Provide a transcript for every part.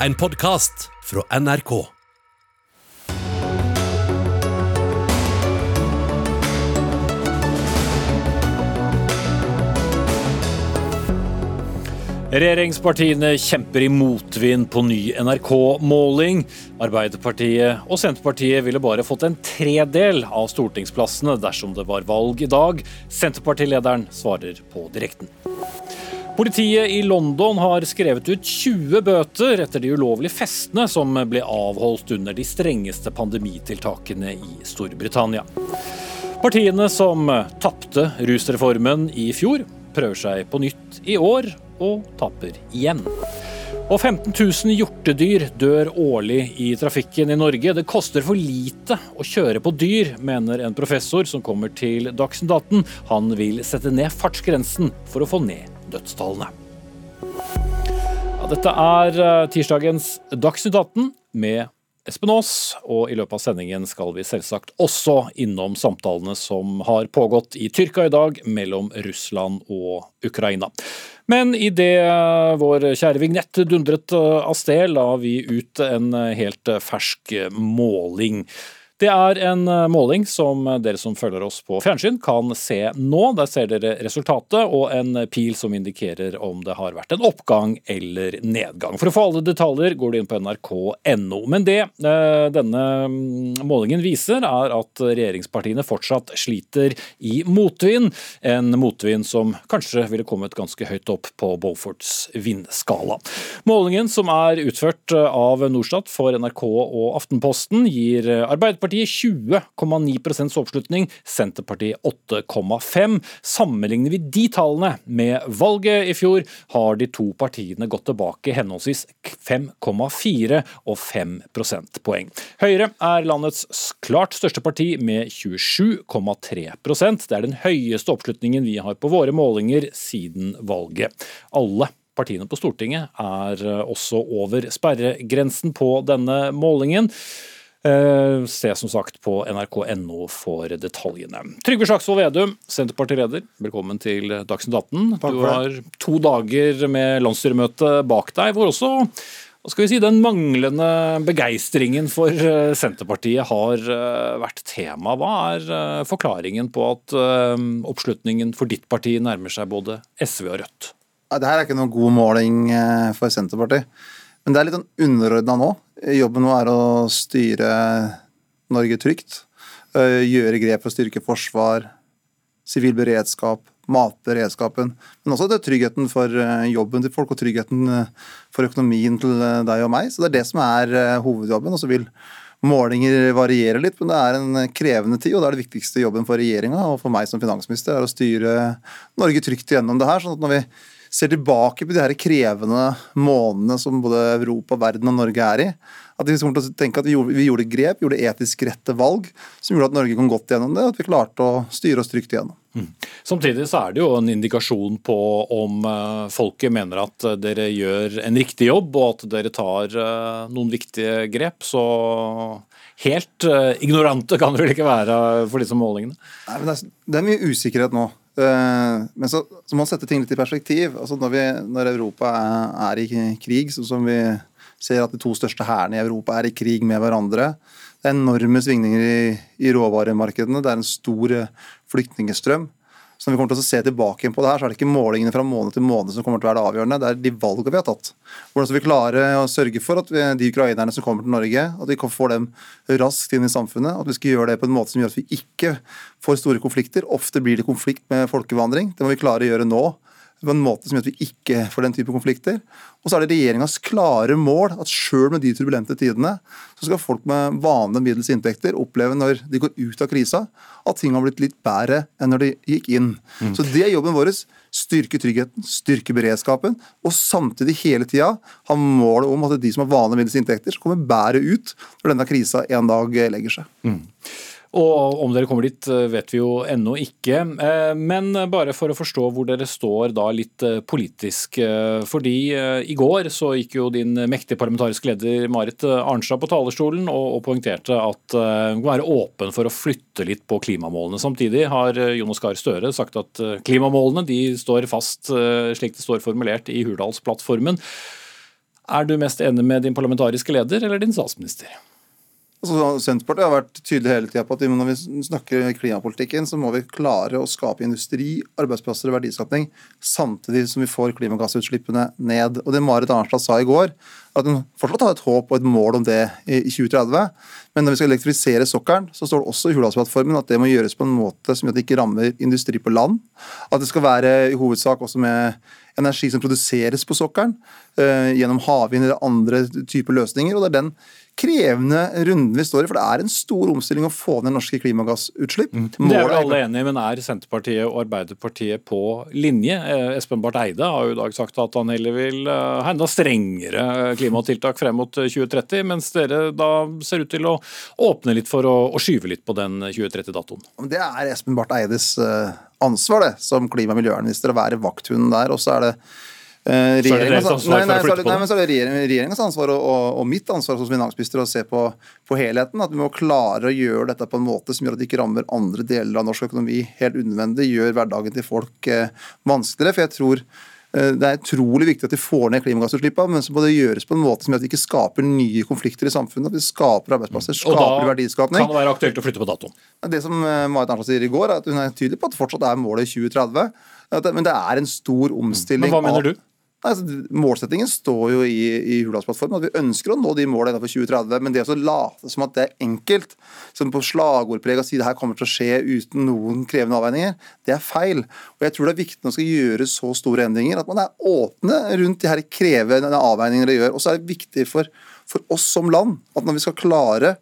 en podkast fra NRK. Regjeringspartiene kjemper i motvind på ny NRK-måling. Arbeiderpartiet og Senterpartiet ville bare fått en tredel av stortingsplassene dersom det var valg i dag. Senterpartilederen svarer på direkten. Politiet i London har skrevet ut 20 bøter etter de ulovlige festene som ble avholdt under de strengeste pandemitiltakene i Storbritannia. Partiene som tapte rusreformen i fjor, prøver seg på nytt i år og taper igjen. Og 15 000 hjortedyr dør årlig i trafikken i Norge. Det koster for lite å kjøre på dyr, mener en professor som kommer til Dagsnytt 18. Han vil sette ned fartsgrensen for å få ned dødstallene. Ja, dette er eh, tirsdagens Dagsnytt 18 med Espen Aas, og i løpet av sendingen skal vi selvsagt også innom samtalene som har pågått i Tyrkia i dag mellom Russland og Ukraina. Men idet vår kjære vignett dundret av sted, la vi ut en helt fersk måling. Det er en eh, måling som dere som følger oss på fjernsyn kan se nå. Der ser dere resultatet og en pil som indikerer om det har vært en oppgang eller nedgang. For å få alle detaljer går du inn på nrk.no. Men det eh, denne mm, målingen viser, er at regjeringspartiene fortsatt sliter i motvind. En motvind som kanskje ville kommet ganske høyt opp på Beauforts vindskala. Målingen, som er utført av Norstat for NRK og Aftenposten, gir Arbeiderpartiet Arbeiderpartiet 20,9% oppslutning, Senterpartiet 8,5. Sammenligner vi de tallene med valget i fjor, har de to partiene gått tilbake henholdsvis 5,4 og 5 prosentpoeng. Høyre er landets klart største parti med 27,3% Det er den høyeste oppslutningen vi har på våre målinger siden valget. Alle partiene på Stortinget er også over sperregrensen på denne målingen. Eh, se som sagt på nrk.no for detaljene. Trygve Slagsvold Vedum, Senterpartileder, velkommen til Dagsnytt 18. Du har to dager med landsstyremøte bak deg, hvor også hva skal vi si, den manglende begeistringen for eh, Senterpartiet har eh, vært tema. Hva er forklaringen på at oppslutningen for ditt parti nærmer seg både SV og Rødt? Det her er ikke noen god måling for Senterpartiet. Men det er litt sånn underordna nå. Jobben nå er å styre Norge trygt. Gjøre grep for å styrke forsvar, sivil beredskap, matberedskapen. Men også det tryggheten for jobben til folk og tryggheten for økonomien til deg og meg. Så det er det som er hovedjobben. Og så vil målinger variere litt, men det er en krevende tid. Og da er det viktigste jobben for regjeringa og for meg som finansminister er å styre Norge trygt gjennom det her. sånn at når vi ser tilbake på de her krevende månedene som både Europa, verden og Norge er i. At vi kommer til å tenke at vi gjorde, vi gjorde grep, gjorde etisk rette valg som gjorde at Norge kom godt gjennom det, og at vi klarte å styre oss trygt igjennom. Mm. Samtidig så er det jo en indikasjon på om uh, folket mener at dere gjør en riktig jobb, og at dere tar uh, noen viktige grep. Så helt uh, ignorante kan dere vel ikke være for disse målingene? Nei, men det er, det er mye usikkerhet nå. Eh, men så, så må man sette ting litt i perspektiv. Altså når, vi, når Europa er, er, i krig, sånn som vi ser at de to største hærene i Europa er i krig med hverandre. Det er enorme svingninger i, i råvaremarkedene. Det er en stor flyktningstrøm. Så når vi kommer til å se tilbake på det her, så er det ikke målingene fra måned til måned som kommer til å være det avgjørende, det er de valgene vi har tatt. Hvordan skal vi klare å sørge for at vi, de ukrainerne som kommer til Norge, at vi får dem raskt inn i samfunnet. At vi skal gjøre det på en måte som gjør at vi ikke får store konflikter. Ofte blir det konflikt med folkevandring. Det må vi klare å gjøre nå på en måte som gjør at vi ikke får den type konflikter. Og så er det regjeringas klare mål at sjøl med de turbulente tidene, så skal folk med vanlige middels inntekter oppleve når de går ut av krisa, at ting har blitt litt bedre enn når de gikk inn. Mm. Så det er jobben vår. Styrke tryggheten, styrke beredskapen, og samtidig hele tida ha målet om at de som har vanlige middels inntekter, skal komme bedre ut når denne krisa en dag legger seg. Mm. Og om dere kommer dit eh, vet vi jo ennå ikke. Eh, men bare for å forstå hvor dere står da litt eh, politisk. Fordi i går så gikk jo din mektige parlamentariske leder Marit Arnstad på talerstolen og, poengterte at hun må være åpen for å flytte litt på klimamålene. Samtidig har Jonas Gahr Støre sagt at klimamålene de står fast slik det står formulert i Hurdalsplattformen. Er du mest enig med din parlamentariske leder eller din statsminister? Altså, Senterpartiet har vært tydelig hele tida på at når vi snakker klimapolitikken, så må vi klare å skape industri, arbeidsplasser og verdiskapning samtidig som vi får klimagassutslippene ned. Og Det Marit Arnstad sa i går, at hun fortsatt har et håp og et mål om det i 2030. Men når vi skal elektrifisere sokkelen, så står det også i Hurdalsplattformen at det må gjøres på en måte som gjør at det ikke rammer industri på land. At det skal være i hovedsak også med energi som produseres på sokkelen, eh, gjennom havvind eller andre typer løsninger. og det er den krevende runden vi står i, for det er en stor omstilling å få ned norske klimagassutslipp. Mm. Det er vel alle enige men er Senterpartiet og Arbeiderpartiet på linje? Eh, Espen Barth Eide har jo i dag sagt at han heller vil eh, ha enda strengere klimatiltak frem mot 2030, eh, mens dere da ser ut til å åpne litt for å, å skyve litt på den 2030-datoen. Det er Espen Barth Eides ansvar det, som klima- og miljøvernminister, å være vakthunden der. og så er det Eh, regjeringens ansvar, det regjeringens ansvar og, og, og mitt ansvar som finansminister å se på, på, helheten. At vi må klare å gjøre dette på en måte som gjør at det ikke rammer andre deler av norsk økonomi helt unødvendig. Gjør hverdagen til folk eh, vanskeligere. For jeg tror eh, det er utrolig viktig at vi får ned klimagassutslippene, men så må det gjøres på en måte som gjør at vi ikke skaper nye konflikter i samfunnet. At vi skaper arbeidsplasser, skaper verdiskapning. Og da kan det være aktuelt å flytte på datoen. Det som eh, Marit Arnstad sier i går, er at hun er tydelig på at fortsatt er målet 2030. Men det er en stor omstilling. Men hva mener du? Altså, målsettingen står jo i, i Hurdalsplattformen at vi ønsker å nå de målene innenfor 2030. Men det å late som at det er enkelt, som på slagordpreg å si det her kommer til å skje uten noen krevende avveininger, det er feil. Og jeg tror det er viktig når man skal gjøre så store endringer, at man er åpne rundt de her krevende avveiningene det gjør. Og så er det viktig for, for oss som land at når vi skal klare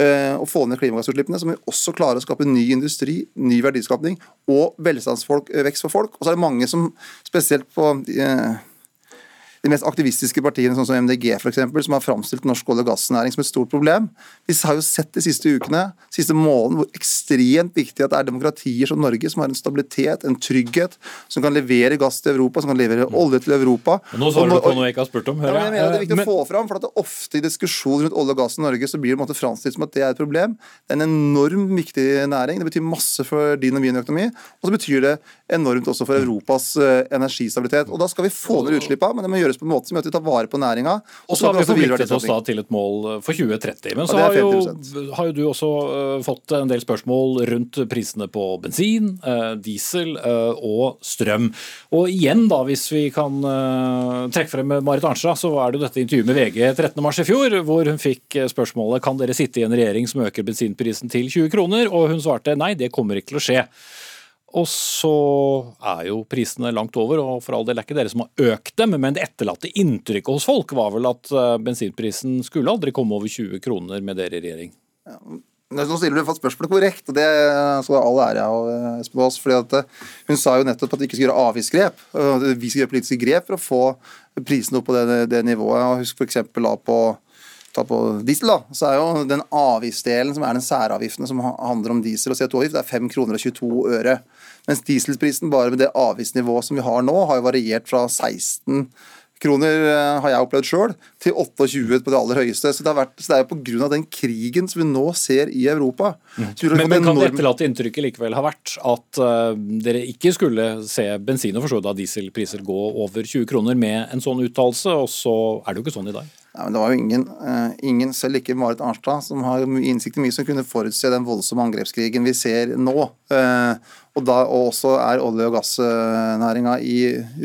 eh, å få ned klimagassutslippene, så må vi også klare å skape ny industri, ny verdiskapning og velstandsvekst for folk. Og så er det mange som, spesielt på eh, de mest aktivistiske partiene, sånn som MDG eksempel, som har framstilt norsk olje- og gassnæring som et stort problem. Vi har jo sett de siste ukene, de siste månedene, hvor ekstremt viktig at det er demokratier som Norge, som har en stabilitet, en trygghet, som kan levere gass til Europa, som kan levere olje til Europa. Nå svarer du på noe jeg ikke har spurt om. Ja, jeg mener Det er viktig men... å få fram, for at det ofte i diskusjoner rundt olje og gass i Norge så blir det framstilt som at det er et problem. Det er en enorm viktig næring. Det betyr masse for din og min økonomi. Og så betyr det enormt også for Europas uh, energistabilitet. Og Da skal vi få ned utslippene, men det må gjøres på en måte som gjør at vi tar vare på næringa. Og så har vi forpliktet oss da til et mål eh, for 2030. Men så har, jo, har, jo, du også uh, fått en del spørsmål rundt prisene på bensin, uh, diesel og strøm. Og igjen, da, hvis vi kan trekke frem Marit Arnstad, så er det jo dette intervjuet med VG 13.3 i fjor, hvor hun fikk spørsmålet kan dere sitte i en regjering som øker bensinprisen til 20 kroner, og hun svarte nei, det kommer ikke til å skje. Og så er jo prisene langt over, og for all del er ikke dere som har økt dem, men det etterlatte inntrykket hos folk var vel at eh, bensinprisen skulle aldri komme over 20 kroner med dere i regjering? Ja. Nå stiller du spørsmålet korrekt, og det skal all ære av eh, Espen Aas. fordi at eh, Hun sa jo nettopp at vi ikke skal gjøre avgiftsgrep. Vi skal gjøre politiske grep for å få prisene opp på det, det nivået. og Husk f.eks. på ta på diesel, da, så er jo den avgiftsdelen som er den særavgiftene som handler om diesel og CO2-avgift, det er 5 kroner og 22 øre. Mens dieselprisen bare med det avgiftsnivået som vi har nå, har jo variert fra 16 kroner eh, har jeg opplevd sjøl, til 28 på det aller høyeste. Så det, vært, så det er pga. den krigen som vi nå ser i Europa. Mm. Men, men kan det etterlatte inntrykket likevel ha vært at uh, dere ikke skulle se bensin og av dieselpriser gå over 20 kroner med en sånn uttalelse, og så er det jo ikke sånn i dag? Ja, men det var jo ingen, uh, ingen, selv ikke Marit Arnstad, som har innsikt i mye som kunne forutse den voldsomme angrepskrigen vi ser nå. Uh, og, da, og også er olje- og gassnæringa i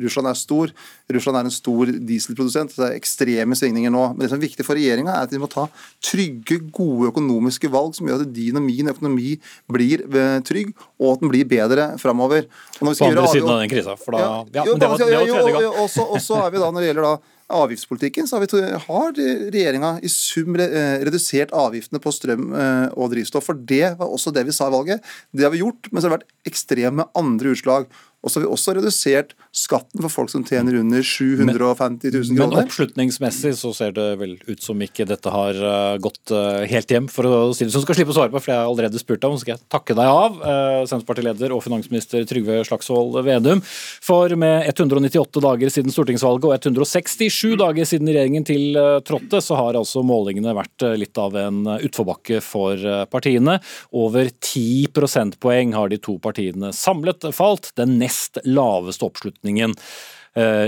Russland er stor. Russland er en stor dieselprodusent. Det er ekstreme svingninger nå. Men det som er viktig for regjeringa, er at de må ta trygge, gode økonomiske valg som gjør at din og min økonomi blir eh, trygg, og at den blir bedre framover. På andre siden av den krisa, for da ja, ja, men det var, det var tredje gang. Og så er vi da, når det gjelder da avgiftspolitikken, så har, vi, har regjeringa i sum eh, redusert avgiftene på strøm eh, og drivstoff. For det var også det vi sa i valget. Det har vi gjort, men så har det vært ekstreme andre utslag. Og så har vi også redusert skatten for folk som tjener under 750 000 kroner. Men oppslutningsmessig så ser det vel ut som ikke dette har uh, gått uh, helt hjem, for å si det sånn. Skal slippe å svare på, for jeg har allerede spurt deg om, så skal jeg takke deg av, uh, Senterpartileder og finansminister Trygve Slagsvold Vedum. For med 198 dager siden stortingsvalget og 167 dager siden regjeringen tiltrådte, så har altså målingene vært litt av en utforbakke for partiene. Over 10 prosentpoeng har de to partiene samlet falt. Den nest nest laveste oppslutningen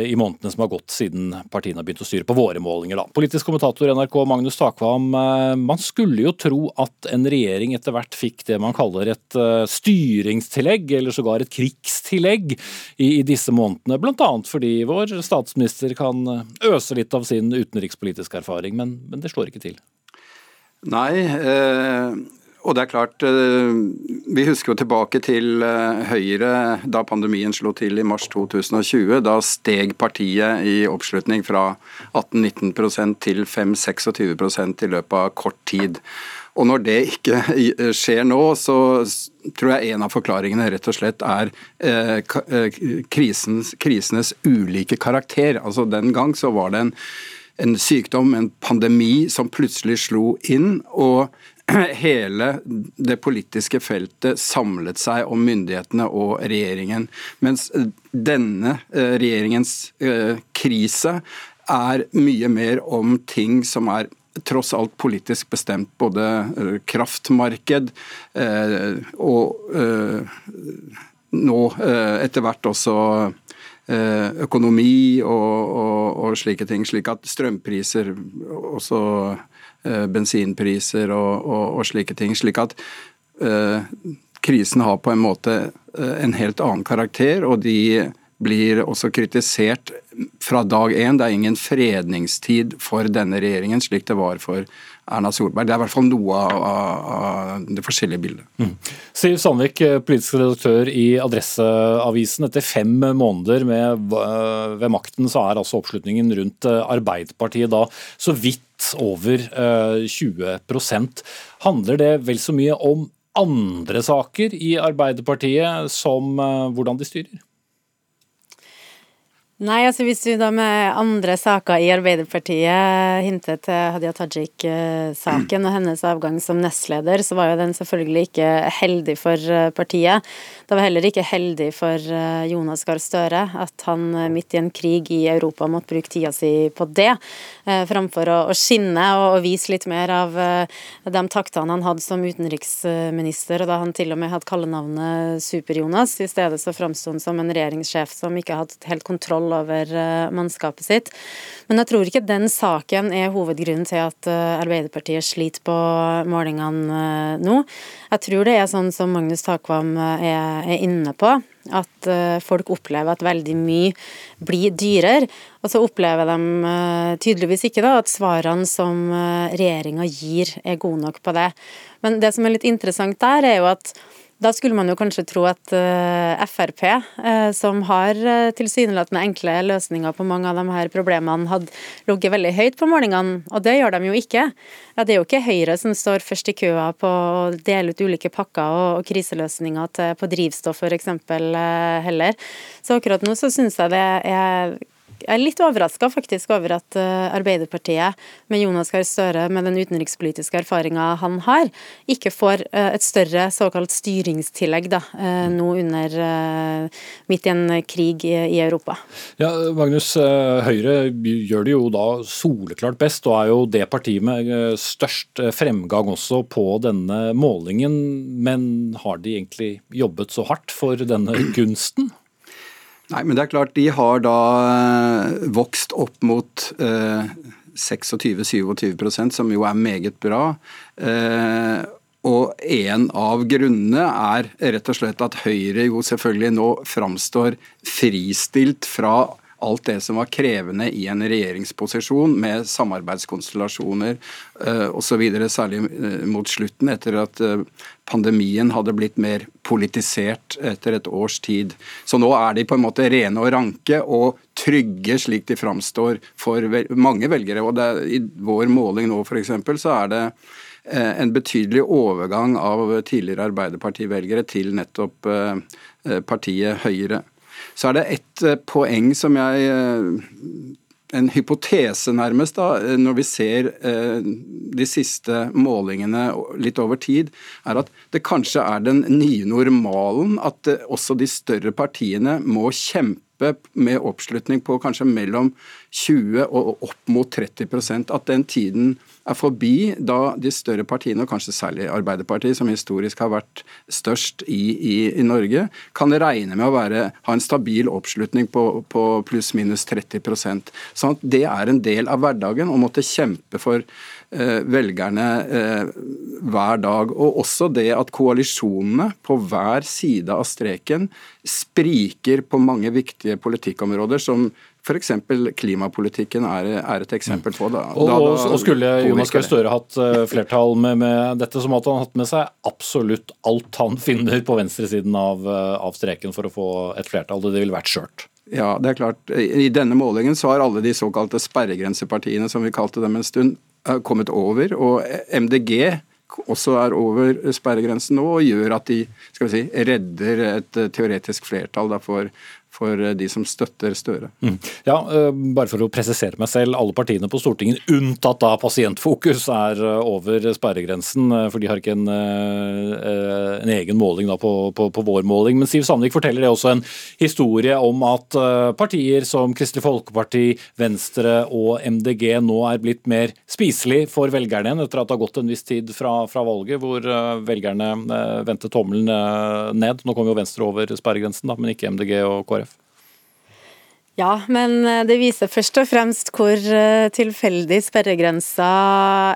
i månedene som har gått siden partiene har begynt å styre, på våre målinger. da. Politisk kommentator NRK Magnus Takvam, man skulle jo tro at en regjering etter hvert fikk det man kaller et styringstillegg, eller sågar et krigstillegg, i, disse månedene. Bl.a. fordi vår statsminister kan øse litt av sin utenrikspolitiske erfaring, men, men det slår ikke til. Nei, eh, og det er klart eh, Vi husker jo tilbake til eh, Høyre da pandemien slo til i mars 2020. Da steg partiet i oppslutning fra 18-19 til 5-26% i løpet av kort tid. Og når det ikke skjer nå, så tror jeg en av forklaringene rett og slett er krisens, krisenes ulike karakter. Altså Den gang så var det en en sykdom, en pandemi, som plutselig slo inn. og hele det politiske feltet samlet seg om myndighetene og regjeringen. Mens denne eh, regjeringens eh, krise er mye mer om ting som er tross alt politisk bestemt. Både eh, kraftmarked og nå etter hvert også Eh, økonomi og, og, og, slike ting. Slik at strømpriser, også eh, bensinpriser og, og, slike ting. Slik at uh, krisen har på en måte en helt annen karakter, og de blir også kritisert fra dag én. Det er ingen fredningstid for denne regjeringen, slik det var for Erna Solberg. Det er i hvert fall noe av, av det forskjellige bildet. Mm. Siv Sandvik, politisk redaktør i Adresseavisen. Etter fem måneder med, ved makten, så er altså oppslutningen rundt eh, Arbeiderpartiet da så vidt over 20 eh, Handler det vel så mye om andre saker i Arbeiderpartiet som eh, hvordan de styrer? Nei, altså hvis vi da med andre saker i Arbeiderpartiet hintet til Hadia Tajik-saken og hennes avgang som nestleder, så var jo den selvfølgelig ikke heldig for eh, partiet. Det var heller ikke heldig for eh, Jonas Gahr Støre at han eh, midt i en krig i Europa måtte bruke tida si på det, framfor å skinne og vise litt mer av de taktene han hadde som utenriksminister, og da han til og med hadde kallenavnet Super-Jonas. I stedet så framsto han som en regjeringssjef som ikke hadde helt kontroll kontroll over eh, mannskapet sitt. Men jeg tror ikke den saken er hovedgrunnen til at eh, Arbeiderpartiet sliter på målingene eh, nå. Jeg tror det er sånn som Magnus Takvam er, er inne på, at folk opplever at veldig mye blir dyrere. Og så opplever de tydeligvis ikke da, at svarene som regjeringa gir, er gode nok på det. Men det som er litt interessant der, er jo at da skulle man jo kanskje tro at uh, Frp, uh, som har uh, tilsynelatende enkle løsninger på mange av de her problemene, hadde ligget veldig høyt på målingene, og det gjør de jo ikke. Det er jo ikke Høyre som står først i køa på å dele ut ulike pakker og, kriseløsninger på drivstoff f.eks. Heller. Så akkurat nå så syns jeg det er jeg er litt overraska faktisk over at eh, Arbeiderpartiet, med Jonas Gahr Støre, med den utenrikspolitiske erfaringa han har, ikke får eh, et større såkalt styringstillegg da, eh, nå under midt i en krig i Europa. Ja, Magnus, Høyre gjør det jo da soleklart best, og er jo det partiet med størst fremgang også på denne målingen. Men har de egentlig jobbet så hardt for denne gunsten? Nei, men det er klart, de har da eh, vokst opp mot eh, 26-27 som jo er meget bra. Eh, og en av grunnene er rett og slett at Høyre jo selvfølgelig nå framstår fristilt fra alt det som var krevende i en regjeringsposisjon, med samarbeidskonstellasjoner uh, osv., særlig uh, mot slutten, etter at pandemien hadde blitt mer politisert etter et års tid. Så nå er de på en måte rene og ranke og trygge, slik de framstår for mange velgere. Og det, I vår måling nå f.eks. så er det en betydelig overgang av tidligere Arbeiderparti-velgere til nettopp partiet Høyre. Så er det ett eh, poeng som jeg eh, en hypotese, nærmest, da, eh, når vi ser de siste målingene litt over tid, er at det kanskje er den nye normalen at også de større partiene må kjempe oppe med oppslutning på kanskje mellom 20 og opp mot 30% At den tiden er forbi da de større partiene, og kanskje særlig Arbeiderpartiet, som historisk har vært størst i, i, i Norge, kan regne med å være, ha en stabil oppslutning på, på pluss-minus 30% Sånn Det er en del av hverdagen å måtte kjempe for eh, velgerne eh, hver dag. Og også det at koalisjonene på hver side av streken spriker på mange viktige politikkområder som F.eks. klimapolitikken er, er, et eksempel på. Da, og, da, da, og Skulle Jonas Gahr Støre hatt eh, flertall med, med, dette, så måtte han hatt med seg absolutt alt han finner på venstresiden av, eh, av streken for å få et flertall. Det ville vært skjørt. Ja, det er klart. I denne målingen så har alle de såkalte sperregrensepartiene, som vi kalte dem en stund, eh, kommet over. Og MDG også er over sperregrensen nå, og gjør at de skal vi si, redder et teoretisk flertall for for eh, de som støtter Støre. Mm. Ja, eh, Bare for å presisere meg selv, alle partiene på Stortinget, unntatt da Pasientfokus, er eh, over sperregrensen. For de har ikke en, en egen måling da på, på, på, vår måling. Men Siv Sandvik forteller det også en historie om at partier som Kristelig Folkeparti, Venstre og MDG nå er blitt mer spiselig for velgerne igjen, etter at det har gått en viss tid fra, fra valget, hvor velgerne vendte tommelen ned. Nå kommer jo Venstre over sperregrensen, da, men ikke MDG og KrF. Ja, men eh, det viser først og fremst hvor eh, tilfeldig sperregrensa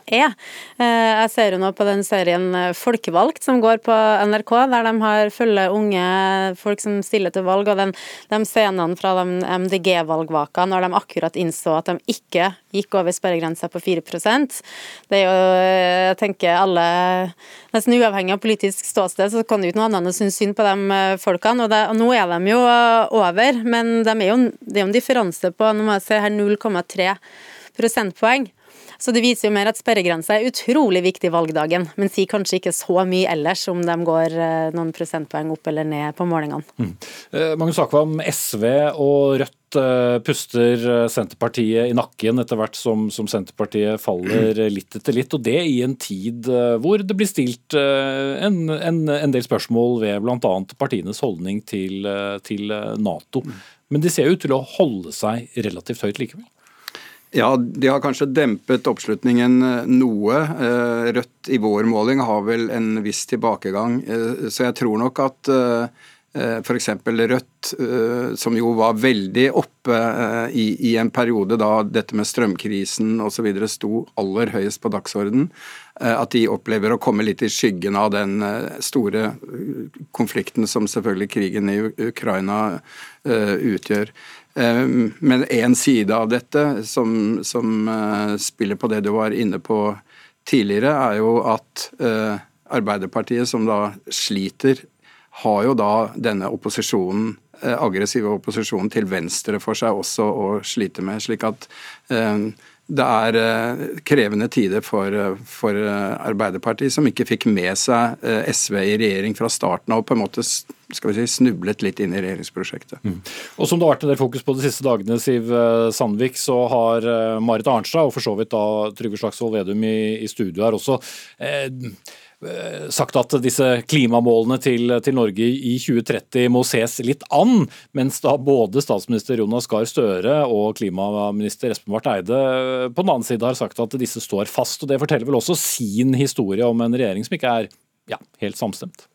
er. Eh, jeg ser jo nå på den serien Folkevalgt som går på NRK, der de har følger unge folk som stiller til valg. Og den, de scenene fra MDG-valgvaka når de akkurat innså at de ikke gikk over sperregrensa på 4% Det er jo, jeg tenker alle Nesten uavhengig av politisk ståsted, så kan det jo ikke noe annet enn å synes synd på de folkene. Og, det, og nå er de jo over, men de er jo det er jo en differanse på nå må jeg se her 0,3 prosentpoeng. Så det viser jo mer at sperregrensa er utrolig viktig valgdagen, men sier kanskje ikke så mye ellers om de går eh, noen prosentpoeng opp eller ned på målingene. Mm. Eh, Magnus Akvam, SV og Rødt eh, puster Senterpartiet i nakken etter hvert som, som, Senterpartiet faller litt etter litt, og det i en tid hvor det blir stilt en, en, en del spørsmål ved bl.a. partienes holdning til, til Nato. Men de ser ut til å holde seg relativt høyt likevel? Ja, de har kanskje dempet oppslutningen eh, noe. Eh, Rødt i vår måling har vel en viss tilbakegang. Eh, så jeg tror nok at f.eks. Rødt, som jo var veldig oppe i, en periode da dette med strømkrisen osv. sto aller høyest på dagsorden, at de opplever å komme litt i skyggen av den store konflikten som selvfølgelig krigen i Ukraina utgjør. Eh, men én side av dette som, som, eh, spiller på det du var inne på tidligere, er jo at eh, Arbeiderpartiet, som da sliter, har jo da denne opposisjonen aggressive opposisjonen til venstre for seg også å slite med. slik at det er krevende tider for, for, Arbeiderpartiet, som ikke fikk med seg SV i regjering fra starten av, og på en måte skal vi si, snublet litt inn i regjeringsprosjektet. Mm. Og Som det har vært en del fokus på de siste dagene, Siv eh, Sandvik, så har eh, Marit Arnstad og for så vidt da Trygve Slagsvold Vedum i, i studio her også eh, eh, sagt at disse klimamålene til, til, Norge i 2030 må ses litt an, mens da både statsminister Jonas Gahr Støre og klimaminister Espen Barth Eide på den annen side har sagt at disse står fast. og Det forteller vel også sin historie om en regjering som ikke er ja, helt samstemt?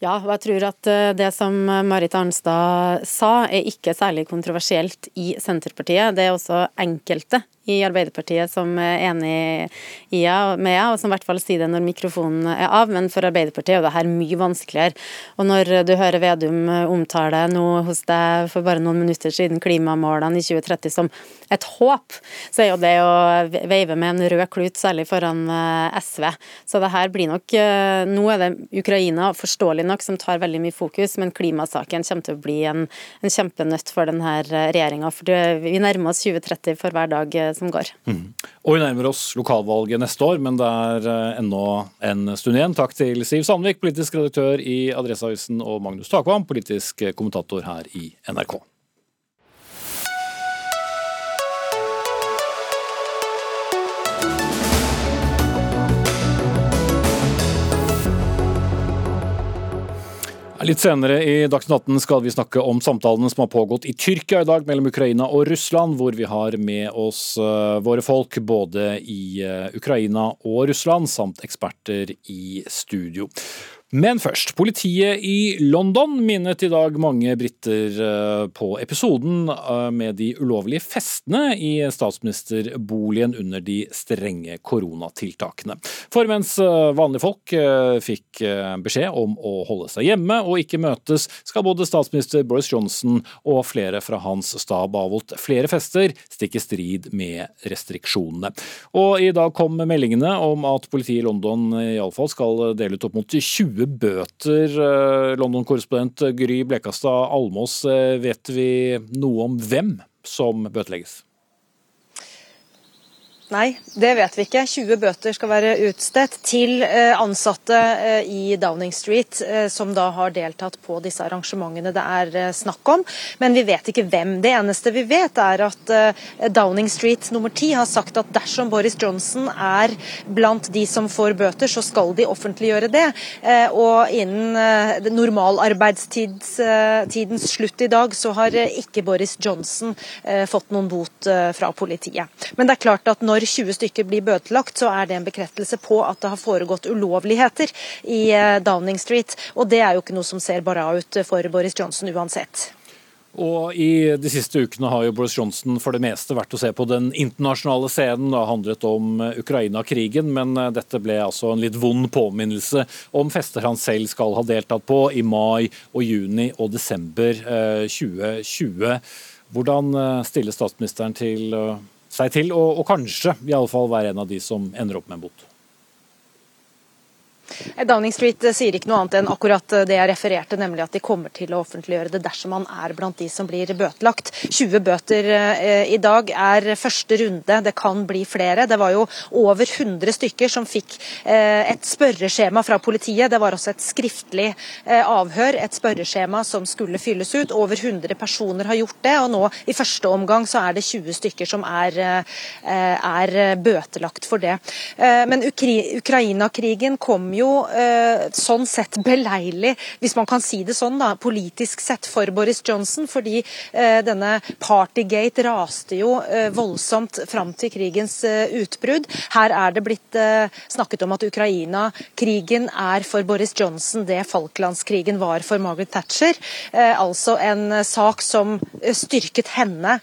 Ja, og jeg tror at eh, det som Marit Arnstad sa er ikke særlig kontroversielt i Senterpartiet. Det er også enkelte i Arbeiderpartiet som er enig i med henne, og som i hvert fall sier det når mikrofonen er av. Men for Arbeiderpartiet er det her mye vanskeligere. Og når du hører Vedum omtale nå hos deg for bare noen minutter siden klimamålene i 2030 som et håp, så er jo det å veive med en rød klut, særlig foran eh, SV. Så det her blir nok eh, Nå er det Ukraina, forståelig nok, som tar veldig mye fokus, men klimasaken kommer til å bli en, en kjempenøtt for denne regjeringa. Vi nærmer oss 2030 for hver dag eh, som går. Mm. Og vi nærmer oss lokalvalget neste år, men det er eh, ennå en stund igjen. Takk til Siv Sandvik, politisk redaktør i Adresseavisen, og Magnus Takvam, politisk kommentator her i NRK. Litt senere i Dagsnytt 18 skal vi snakke om samtalene som har pågått i Tyrkia i dag mellom Ukraina og Russland, hvor vi har med oss eh, våre folk både i eh, Ukraina og Russland, samt eksperter i studio. Men først. Politiet i London minnet i dag mange briter eh, på episoden eh, med de ulovlige festene i statsministerboligen under de strenge koronatiltakene. For mens eh, vanlige folk fikk beskjed om å holde seg hjemme og ikke møtes, skal både statsminister Boris Johnson og flere fra hans stab avholdt flere fester, stikke strid med restriksjonene. Og i dag kom meldingene om at politiet i London iallfall skal dele ut opp mot 20 20 bøter. Eh, London-korrespondent Gry Blekastad Almås, eh, vet vi noe om hvem som bøtelegges? Nei, det vet vi ikke. 20 bøter skal være utstedt til eh, ansatte eh, i Downing Street eh, som da har deltatt på disse arrangementene det er snakk om. Men vi vet ikke hvem. Det eneste vi vet er at Downing Street nummer 10 har sagt at dersom Boris Johnson er blant de som får bøter, så skal de offentliggjøre det. Og innen normalarbeidstidens slutt i dag, så har ikke Boris Johnson fått noen bot fra politiet. Men det er klart at når når 20 stykker blir bøtelagt, så er det en bekreftelse på at det har foregått ulovligheter i eh, Downing Street. Og det er jo ikke noe som ser bra ut for Boris Johnson uansett. Og I de siste ukene har jo Boris Johnson for det meste vært å se på den internasjonale scenen. Det har handlet om eh, Ukraina-krigen, men eh, dette ble altså en litt vond påminnelse om fester han selv skal ha deltatt på i mai og juni og desember 2020. Hvordan stiller statsministeren til seg til, og, og kanskje i alle fall være en av de som ender opp med en bot. Eh, Downing Street eh, sier ikke noe annet enn akkurat eh, det jeg refererte, nemlig at de kommer til å offentliggjøre det dersom man er blant de som blir bøtelagt. 20 bøter i dag er første runde, det kan bli flere. Det var jo over 100 stykker som fikk et spørreskjema fra politiet. Det var også et skriftlig avhør, et spørreskjema som skulle fylles ut. Over 100 personer har gjort det, og nå i første omgang så er det 20 stykker som er, er bøtelagt for det. Men Ukraina-krigen kom jo jo eh, sånn sett beleilig, hvis man kan si det sånn, da, politisk sett for Boris Johnson. Fordi eh, denne Partygate raste jo eh, voldsomt fram til krigens eh, utbrudd. Her er det blitt eh, snakket om at Ukraina-krigen er for Boris Johnson det Falklandskrigen var for Margaret Thatcher. Eh, altså en sak som styrket henne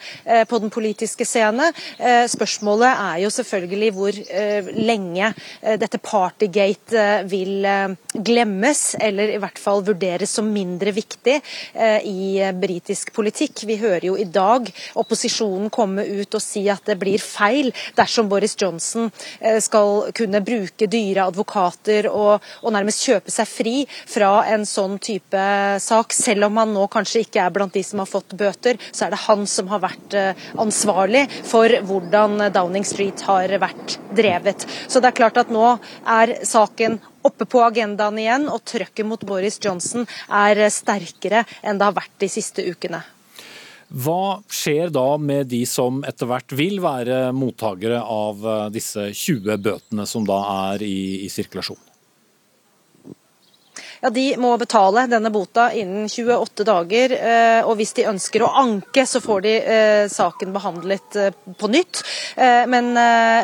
på den politiske scene. spørsmålet er jo selvfølgelig hvor lenge dette Partygate vil eh, glemmes, eller i hvert fall vurderes som mindre viktig eh, i britisk politikk. Vi hører jo i dag opposisjonen komme ut og si at det blir feil dersom Boris Johnson eh, skal kunne bruke dyre advokater og, og nærmest kjøpe seg fri fra en sånn type sak. Selv om han nå kanskje ikke er blant de som har fått bøter, så er det han som har vært ansvarlig for hvordan Downing Street har vært drevet. Så det er klart at nå er saken oppe på agendaen igjen, og trøkket mot Boris Johnson er sterkere enn det har vært de siste ukene. Hva skjer da med de som etter hvert vil være mottakere av eh, disse 20 bøtene som da er i, i sirkulasjon? Ja, de må betale denne bota innen 28 dager. Eh, og hvis de ønsker å anke, så får de eh, saken behandlet eh, på nytt. Men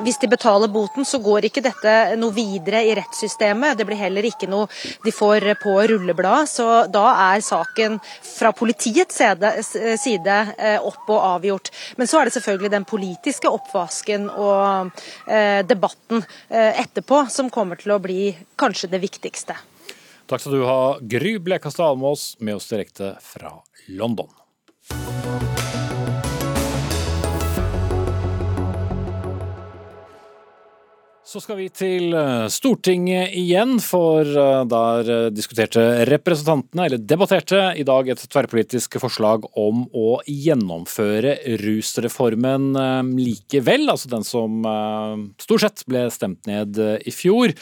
hvis de betaler boten, så går ikke dette noe videre i rettssystemet. Det blir heller ikke noe de får på rullebladet. Så da er saken fra politiets side opp og avgjort. Men så er det selvfølgelig den politiske oppvasken og debatten etterpå som kommer til å bli kanskje det viktigste. Takk skal du ha, Gry Blekastad Almås, med oss direkte fra London. Så skal vi til eh, Stortinget igjen, for eh, der eh, diskuterte representantene, eller debatterte, i dag et tverrpolitisk forslag om å gjennomføre rusreformen likevel, altså den som stort sett ble stemt ned i fjor.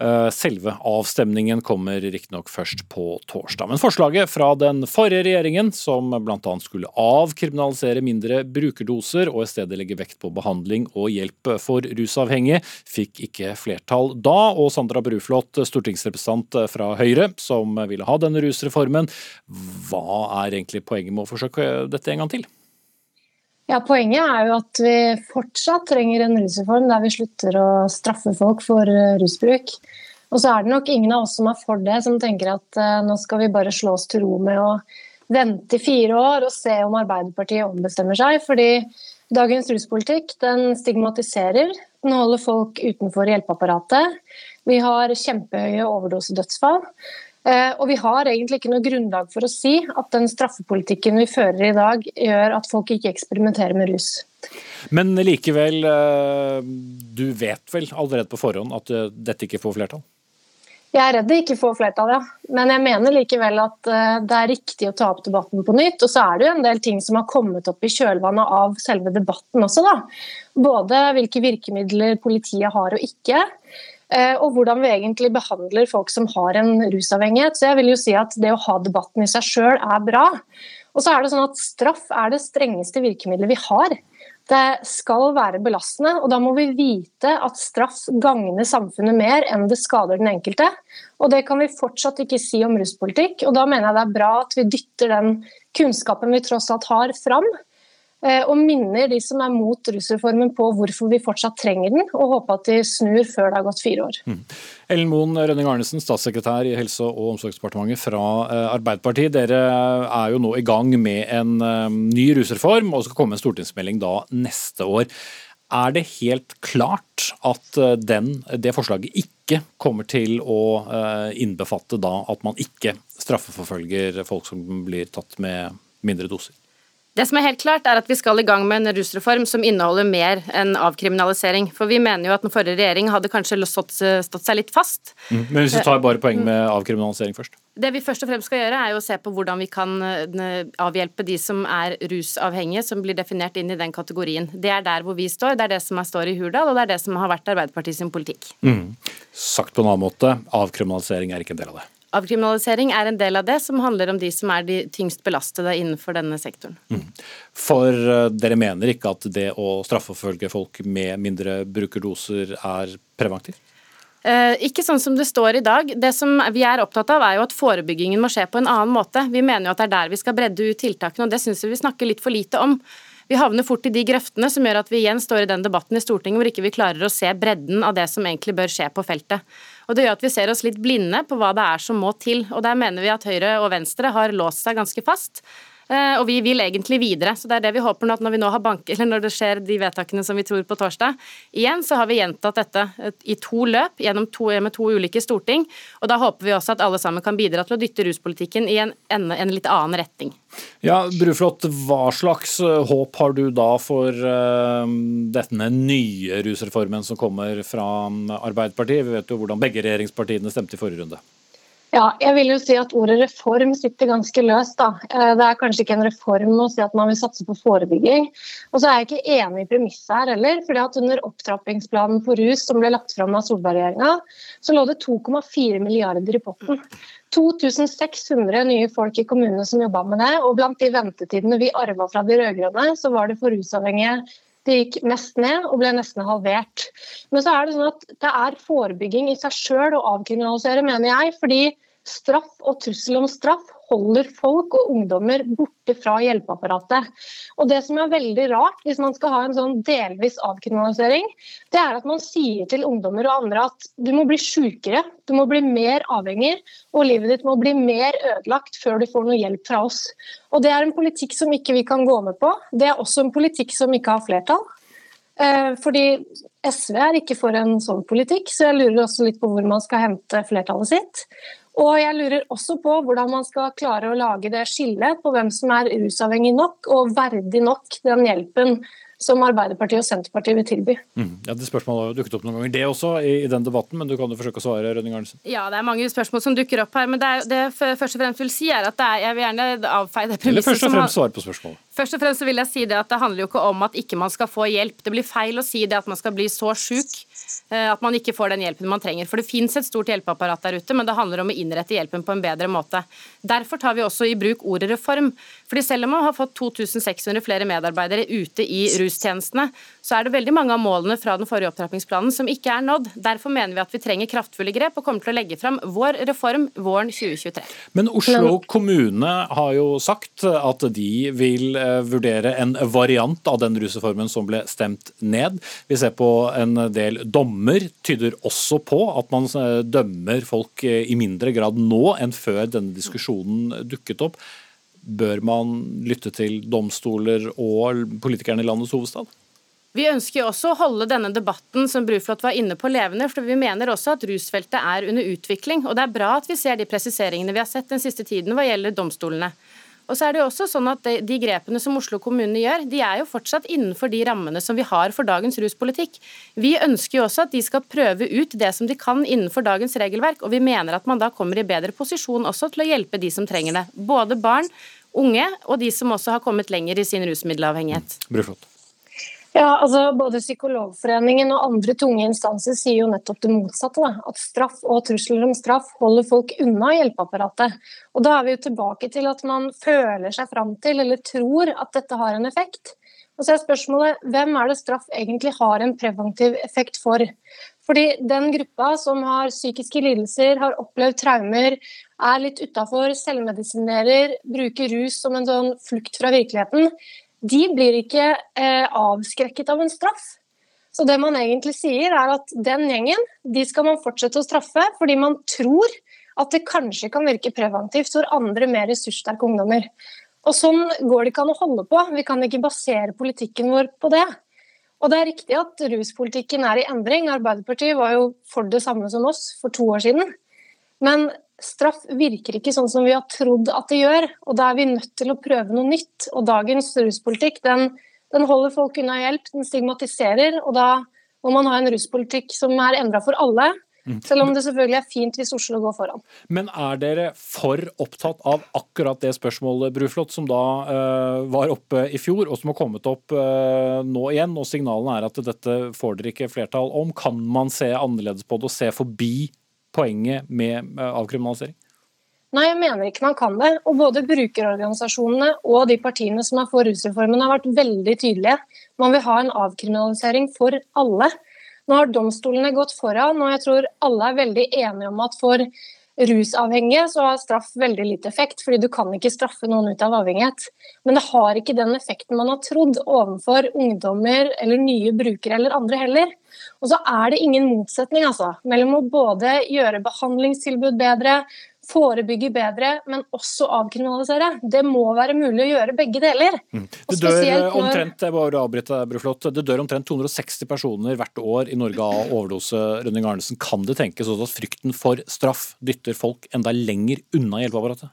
Eh, selve avstemningen kommer riktignok først på torsdag. Men forslaget fra den forrige regjeringen, som bl.a. skulle avkriminalisere mindre brukerdoser og i stedet legge vekt på behandling og hjelp for rusavhengige, fikk ikke flertall da. Og Sandra Bruflot, stortingsrepresentant fra Høyre, som ville ha denne rusreformen. Hva er egentlig poenget med å forsøke dette en gang til? Ja, Poenget er jo at vi fortsatt trenger en rusreform der vi slutter å straffe folk for eh, rusbruk. Og så er det nok ingen av oss som er for det, som tenker at uh, nå skal vi bare slå oss til ro med å vente i fire år og se om Arbeiderpartiet ombestemmer seg. Fordi dagens ruspolitikk den stigmatiserer. Den holder folk utenfor hjelpeapparatet. Vi har kjempehøye overdosedødsfall. Eh, og vi har egentlig ikke noe grunnlag for å si at den straffepolitikken vi fører i dag, gjør at folk ikke eksperimenterer med rus. Men likevel, eh, du vet vel allerede på forhånd at eh, dette ikke får flertall? Jeg er redd det ikke får flertall, ja. Men jeg mener likevel at det er riktig å ta opp debatten på nytt. Og så er det jo en del ting som har kommet opp i kjølvannet av selve debatten også, da. Både hvilke virkemidler politiet har og ikke. Eh, og hvordan vi egentlig behandler folk som har en rusavhengighet. Så jeg vil jo si at det å ha debatten i seg sjøl er bra. Og så er det sånn at straff er det strengeste virkemidlet vi har. Det skal være belastende, og da må vi vite at straff gagner samfunnet mer enn det skader den enkelte. Og det kan vi fortsatt ikke si om ruspolitikk, og da mener jeg det er bra at vi dytter den kunnskapen vi tross alt har, fram. Eh, og minner de som er mot rusreformen på hvorfor vi fortsatt trenger den, og håper at de snur før det har gått fire år. Mm. Ellen Moen Rønning Arnesen, statssekretær i Helse- og omsorgsdepartementet fra eh, Arbeiderpartiet. Dere er jo nå i gang med en eh, ny rusreform, og skal komme en stortingsmelding da neste år. Er det helt klart at den, det forslaget ikke kommer til å innbefatte da at man ikke straffeforfølger folk som blir tatt med mindre doser? Det som er helt klart, er at vi skal i gang med en rusreform som inneholder mer enn avkriminalisering. For vi mener jo at den forrige regjering hadde kanskje stått, stått seg litt fast. Mm. Men hvis du tar bare poeng med avkriminalisering først? Det vi først og fremst skal gjøre, er jo å se på hvordan vi kan eh, avhjelpe de som er rusavhengige, som blir definert inn i den kategorien. Det er der hvor vi står, det er det som står i Hurdal, og det er det som har vært Arbeiderpartiet sin politikk. Mm. Sagt på en annen måte, avkriminalisering er ikke en del av det? Avkriminalisering er en del av det, som handler om de som er de tyngst belastede innenfor denne sektoren. Mm. For uh, dere mener ikke at det å straffeforfølge folk med mindre brukerdoser er preventivt? Uh, ikke sånn som det står i dag. Det som vi er opptatt av, er jo at forebyggingen må skje på en annen måte. Vi mener jo at det er der vi skal bredde ut tiltakene, og det syns vi vi snakker litt for lite om. Vi havner fort i de grøftene som gjør at vi igjen står i den debatten i Stortinget hvor ikke vi klarer å se bredden av det som egentlig bør skje på feltet. Og Det gjør at vi ser oss litt blinde på hva det er som må til. Og Der mener vi at Høyre og Venstre har låst seg ganske fast. Eh, og vi vil egentlig videre. Så det er det vi håper nå at når vi nå har bank, eller når det skjer de vedtakene som vi tror på torsdag, igjen så har vi gjentatt dette i to løp gjennom to, med to ulike storting. Og da håper vi også at alle sammen kan bidra til å dytte ruspolitikken i en, en, en litt annen retning. Ja, Bruflot, hva slags eh, håp har du da for uh, denne nye rusreformen som kommer fra Arbeiderpartiet? Vi vet jo hvordan begge regjeringspartiene stemte i forrige runde. Ja, jeg vil jo si at ordet reform sitter ganske løst. da. Eh, det er kanskje ikke en reform å si at man vil satse på forebygging. Og så er jeg ikke enig i premisset her heller. fordi at Under opptrappingsplanen på rus som ble lagt fram av Solberg-regjeringa, så lå det 2,4 milliarder i potten. 2600 nye folk i kommunene som jobba med det. Og blant de ventetidene vi arva fra de rød-grønne, så var det for rusavhengige det gikk mest ned og ble nesten halvert. Men så er det sånn at det er forebygging i seg sjøl å avkriminalisere, mener jeg. fordi straff og trussel om straff holder folk og ungdommer borte fra hjelpeapparatet. Og Det som er veldig rart, hvis man skal ha en sånn delvis avkriminalisering, det er at man sier til ungdommer og andre at du må bli sjukere, du må bli mer avhengig, og livet ditt må bli mer ødelagt før du får noe hjelp fra oss. Og Det er en politikk som ikke vi kan gå med på. Det er også en politikk som ikke har flertall. Eh, fordi SV er ikke for en sånn politikk, så jeg lurer også litt på hvor man skal hente flertallet sitt. Og jeg lurer også på hvordan man skal klare å lage det skillet på hvem som er rusavhengig nok og verdig nok den hjelpen som Arbeiderpartiet og Senterpartiet vil tilby. Mm. Ja, Det spørsmålet har dukket opp noen ganger, det også, i, i den debatten, men du kan jo forsøke å svare, Rønning Arnesen. Ja, det er mange spørsmål som dukker opp her, men det, er, det jeg først og fremst vil si er at er, jeg vil gjerne avfeie det premisset Eller først og fremst svare på spørsmålet. Først og fremst så vil jeg si det at det handler jo ikke om at ikke man skal få hjelp. Det blir feil å si det at man skal bli så sjuk at man ikke får den hjelpen man trenger. For det finnes et stort hjelpeapparat der ute, men det handler om å innrette hjelpen på en bedre måte. Derfor tar vi også i bruk ordet reform. Fordi selv om man har fått 2600 flere medarbeidere ute i rustjenestene, så er det veldig mange av målene fra den forrige opptrappingsplanen som ikke er nådd. Derfor mener vi at vi trenger kraftfulle grep og kommer til å legge fram vår reform våren 2023. Men Oslo kommune har jo sagt at de vil Eh, vurdere en variant av den rusreformen som ble stemt ned. Vi ser på en del dommer, tyder også på at man eh, dømmer folk eh, i mindre grad nå enn før denne diskusjonen dukket opp. Bør man lytte til domstoler og politikerne i landets hovedstad? Vi ønsker også å holde denne debatten som Bruflot var inne på levende, for vi mener også at rusfeltet er under utvikling. og Det er bra at vi ser de presiseringene vi har sett den siste tiden hva gjelder domstolene. Og så er det jo også sånn at de, de, grepene som Oslo kommune gjør, de er jo fortsatt innenfor de rammene som vi har for dagens ruspolitikk. Vi ønsker jo også at de skal prøve ut det som de kan innenfor dagens regelverk, og vi mener at man da kommer i bedre posisjon også til å hjelpe de som trenger det. Både barn, unge og de som også har kommet lenger i sin rusmiddelavhengighet. Bruflot. Ja, altså Både Psykologforeningen og andre tunge instanser sier jo nettopp det motsatte. Da. At straff og trusler om straff holder folk unna hjelpeapparatet. Og Da er vi jo tilbake til at man føler seg fram til eller tror at dette har en effekt. Og så er spørsmålet hvem er det straff egentlig har en preventiv effekt for? Fordi den gruppa som har psykiske lidelser, har opplevd traumer, er litt utafor, selvmedisinerer, bruker rus som en sånn flukt fra virkeligheten, de blir ikke eh, avskrekket av en straff. Så det man egentlig sier er at den gjengen de skal man fortsette å straffe fordi man tror at det kanskje kan virke preventivt for andre mer ressurssterke ungdommer. Og Sånn går det ikke an å holde på. Vi kan ikke basere politikken vår på det. Og Det er riktig at ruspolitikken er i endring. Arbeiderpartiet var jo for det samme som oss for to år siden. Men straff virker ikke sånn som vi har trodd at det gjør. og Da er vi nødt til å prøve noe nytt. og Dagens ruspolitikk den, den holder folk unna hjelp, den stigmatiserer. og Da må man ha en ruspolitikk som er endra for alle. Mm. Selv om det selvfølgelig er fint hvis Oslo går foran. Men er dere for opptatt av akkurat det spørsmålet, Bruflot, som da uh, var oppe i fjor, og som har kommet opp uh, nå igjen? Og signalene er at dette får dere ikke flertall om. Kan man se annerledes på det og se forbi poenget med eh, avkriminalisering? Nei, jeg mener ikke man kan det. Og både brukerorganisasjonene og de partiene som er for rusreformen har vært veldig tydelige. Man vil ha en avkriminalisering for alle. Nå har domstolene gått foran, og jeg tror alle er veldig enige om at for rusavhengige så har straff veldig lite effekt, fordi du kan ikke straffe noen ut av avhengighet. Men det har ikke den effekten man har trodd overfor ungdommer eller nye brukere eller andre heller. Og så er det ingen motsetning altså, mellom å både gjøre behandlingstilbud bedre, forebygge bedre, men også avkriminalisere. Det må være mulig å gjøre begge deler. Mm. Det dør omtrent jeg bare avbryte, Bruflot, det dør omtrent 260 personer hvert år i Norge av overdose. Rønning Arnesen. Kan det tenkes at frykten for straff dytter folk enda lenger unna hjelpeapparatet?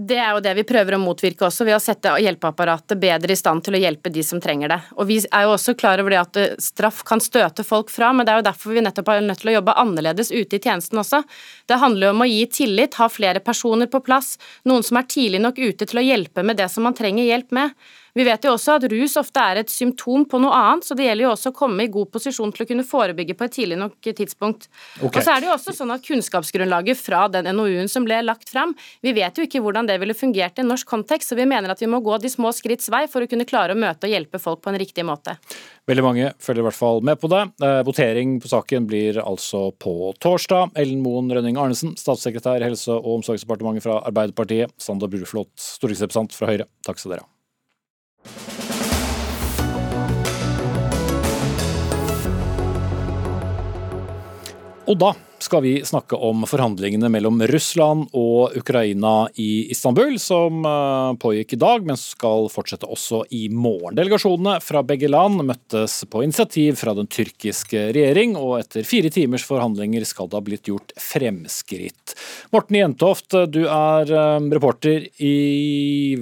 Det er jo det vi prøver å motvirke også, ved å sette hjelpeapparatet bedre i stand til å hjelpe de som trenger det. Og Vi er jo også klar over det at eh, straff kan støte folk fra, men det er jo derfor vi nettopp er nødt til å jobbe annerledes ute i tjenesten også. Det handler jo om å gi tillit, ha flere personer på plass, noen som er tidlig nok ute til å hjelpe med det som man trenger hjelp med. Vi vet jo også at rus ofte er et symptom på noe annet, så det gjelder jo også å komme i god posisjon til å kunne forebygge på et tidlig nok tidspunkt. Okay. Og så er det jo også sånn at Kunnskapsgrunnlaget fra den NOU-en som ble lagt fram, vi vet jo ikke hvordan det ville fungert i en norsk kontekst, så vi mener at vi må gå de små skritts vei for å kunne klare å møte og hjelpe folk på en riktig måte. Veldig mange følger i hvert fall med på det. Eh, votering på saken blir altså på torsdag. Ellen Moen Rønning Arnesen, statssekretær i Helse- og omsorgsdepartementet fra Arbeiderpartiet. Sander Bruflot, stortingsrepresentant fra Høyre. Takk skal dere ha. Og da skal vi snakke om forhandlingene mellom Russland og Ukraina i Istanbul, som eh, pågikk i dag, men skal fortsette også i morgen. Delegasjonene fra begge land møttes på initiativ fra den tyrkiske regjering, og etter fire timers forhandlinger skal det ha blitt gjort fremskritt. Morten Jentoft, du er eh, reporter i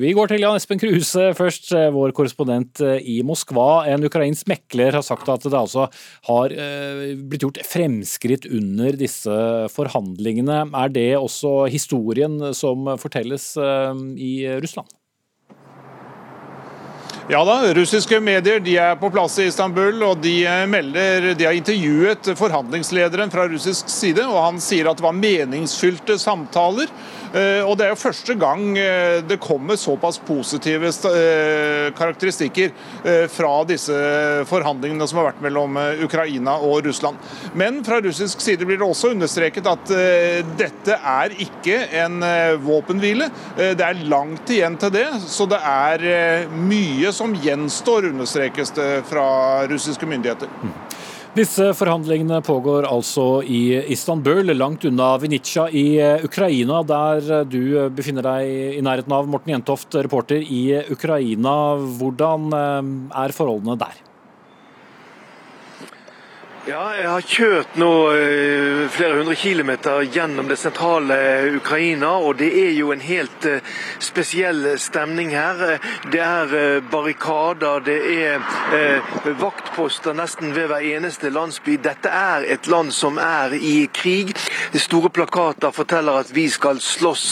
Vi går til Jan Espen Kruse først, eh, vår korrespondent i Moskva. En ukrainsk mekler har sagt at det altså har blitt gjort fremskritt under disse disse forhandlingene. Er det også historien som fortelles eh, i Russland? Ja da, russiske medier de er på plass i Istanbul, og de melder De har intervjuet forhandlingslederen fra russisk side, og han sier at det var meningsfylte samtaler. Eh, og Det er jo første gang eh, det kommer såpass positive eh, karakteristikker fra disse forhandlingene som har vært mellom Ukraina og Russland. Men fra russisk side blir det også understreket at dette er ikke en våpenhvile. Det er langt igjen til det, så det er mye som gjenstår, understrekes det fra russiske myndigheter. Disse forhandlingene pågår altså i Istanbul, langt unna Vinica i eh, Ukraina, der eh, du befinner deg i nærheten av. Morten Jentoft, reporter i Ukraina. Hvordan eh, er forholdene der? Ja, jeg har kjørt nå eh, flere hundre kilometer gjennom det sentrale Ukraina, og det er jo en helt eh, spesiell stemning her. Det er eh, barrikader, det er vaktposter nesten ved hver eneste landsby. Dette er et land som er i krig. Store plakater forteller at vi skal slåss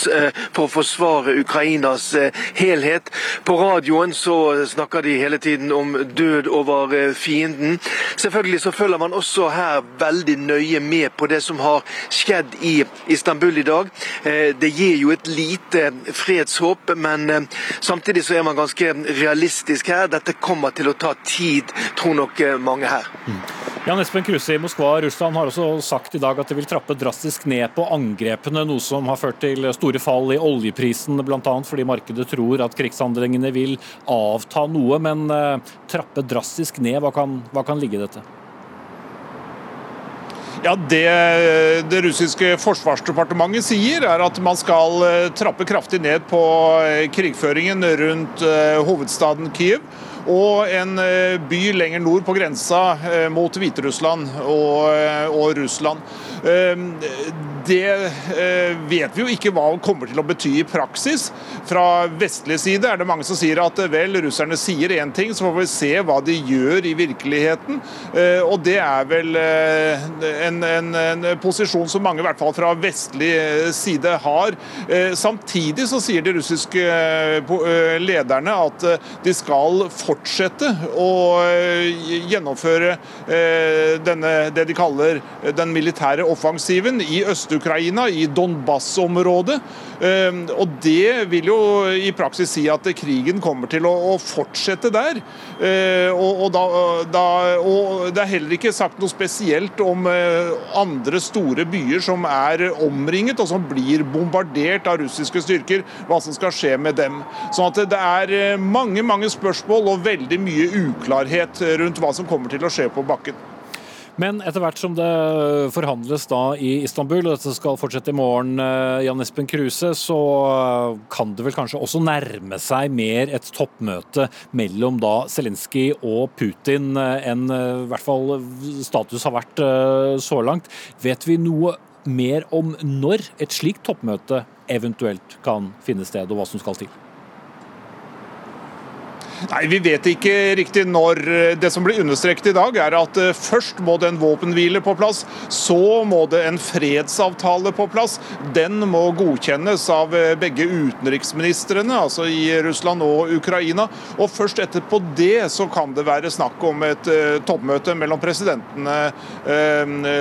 for å forsvare Ukrainas helhet. På radioen så snakker de hele tiden om død over fienden. Selvfølgelig så følger man også her veldig nøye med på det som har skjedd i Istanbul i dag. Eh, det gir jo et lite fredshåp, men eh, samtidig så er man ganske realistisk her. Dette kommer til å ta tid, tror nok eh, mange her. Mm. Jan Espen Kruse i Moskva Russland har også sagt i dag at de vil trappe drastisk ned på angrepene, noe som har ført til store fall i oljeprisen, bl.a. fordi markedet tror at krigshandlingene vil avta noe. Men trappe drastisk ned, hva kan, hva kan ligge i dette? Ja, det, det russiske forsvarsdepartementet sier, er at man skal eh, trappe kraftig ned på eh, krigføringen rundt eh, hovedstaden Kiev og en by lenger nord på grensa mot Hviterussland og, og Russland. Ehm, det eh, vet vi jo ikke hva kommer til å bety i praksis. Fra vestlig side er det mange som sier at vel, russerne sier én ting, så får vi se hva de gjør i virkeligheten. Eh, og det er vel eh, en, en, en posisjon som mange, i hvert fall fra vestlig side, har. Samtidig så sier de russiske lederne at de skal fortsette å gjennomføre denne, det de kaller den militære offensiven i Øst-Ukraina, i Donbas-området. Og Det vil jo i praksis si at krigen kommer til å fortsette der. Og, og, da, da, og Det er heller ikke sagt noe spesielt om eh, andre store byer som er omringet og som blir bombardert av russiske styrker, hva som skal skje med dem. Sånn at Det er eh, mange mange spørsmål og veldig mye uklarhet rundt hva som kommer til å skje på bakken. Men etter hvert som det forhandles da i Istanbul, og dette skal fortsette i morgen, eh, Jan Espen Kruse, så eh, kan det vel kanskje også nærme seg mer et toppmøte mellom da Zelenskyj og Putin eh, enn i hvert fall status har vært så langt. Vet vi noe mer om når et slikt toppmøte eventuelt kan finne sted, og hva som skal til? Nei, Vi vet ikke riktig når. Det som blir understreket i dag, er at eh, først må det en våpenhvile på plass. Så må det en fredsavtale på plass. Den må godkjennes av eh, begge utenriksministrene, altså i Russland og Ukraina. Og først etterpå det så kan det være snakk om et uh, toppmøte mellom presidentene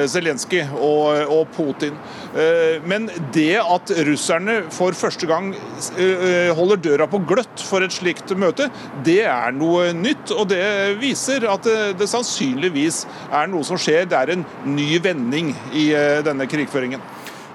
Zelenskyj og, og, Putin. Men det at russerne for første gang holder døra på gløtt for et slikt møte, det er noe nytt, og det viser at det, det sannsynligvis er noe som skjer. Det er en ny vending i eh, denne krigføringen.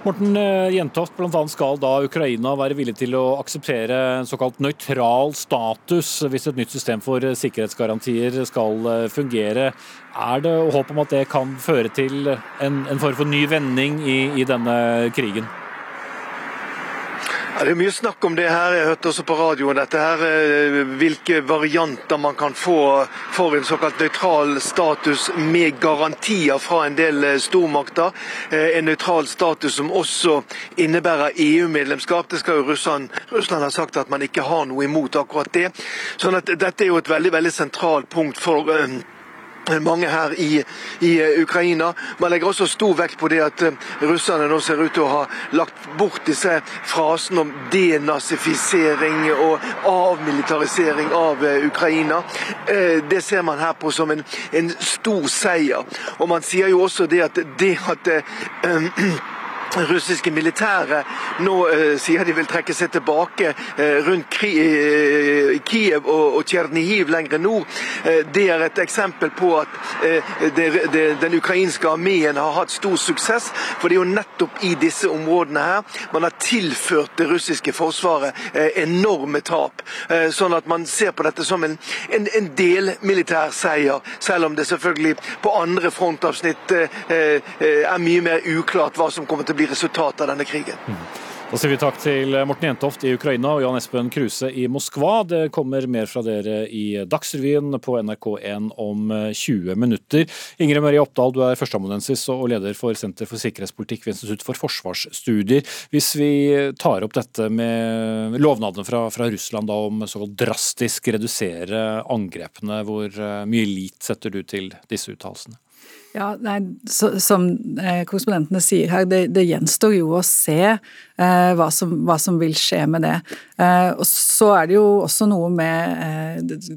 Morten eh, Jentoft, bl.a. skal da Ukraina være villig til å akseptere en såkalt nøytral status hvis et nytt system for sikkerhetsgarantier skal eh, fungere. Er det håp om at det kan føre til en, en form for ny vending i, i denne krigen? Ja, det er mye snakk om det her. Jeg hørte også på radioen dette her, eh, hvilke varianter man kan få for en såkalt nøytral status med garantier fra en del eh, stormakter. Eh, en nøytral status som også innebærer EU-medlemskap. Det skal jo Russland, Russland ha sagt at man ikke har noe imot akkurat det. Sånn at Dette er jo et veldig veldig sentralt punkt for mange her i, i, eh, Ukraina. Man legger også stor vekt på det at uh, russerne nå ser ut til å ha lagt bort disse frasene om denazifisering og avmilitarisering av uh, Ukraina. Det ser man her på som en, en, stor seier. Og man sier jo også det at det at russiske militære nå eh, sier de vil trekke seg tilbake eh, rundt Kri eh, Kiev og, og Tsjernihiv lenger nord. Eh, det er et eksempel på at eh, det, det, den ukrainske armeen har hatt stor suksess. For det er jo nettopp i disse områdene her man har tilført det russiske forsvaret eh, enorme tap. sånn at man ser på dette som en, en, en delmilitær seier, selv om det selvfølgelig på andre frontavsnitt er mye mer uklart hva som kommer til å bli blir resultatet av denne krigen. Da sier vi takk til Morten Jentoft i Ukraina og Jan Espen Kruse i Moskva. Det kommer mer fra dere i Dagsrevyen på NRK1 om 20 minutter. Ingrid Marie Oppdal, du er førsteamanuensis og leder for Senter for sikkerhetspolitikk ved Institutt for forsvarsstudier. Hvis vi tar opp dette med lovnadene fra, fra Russland da, om såkalt drastisk redusere angrepene, hvor mye lit setter du til disse uttalelsene? Ja, nei, så, Som eh, korrespondentene sier her, det, det, gjenstår jo å se eh, hva, som, hva, som, vil skje med det. Eh, og Så er det jo også noe med eh,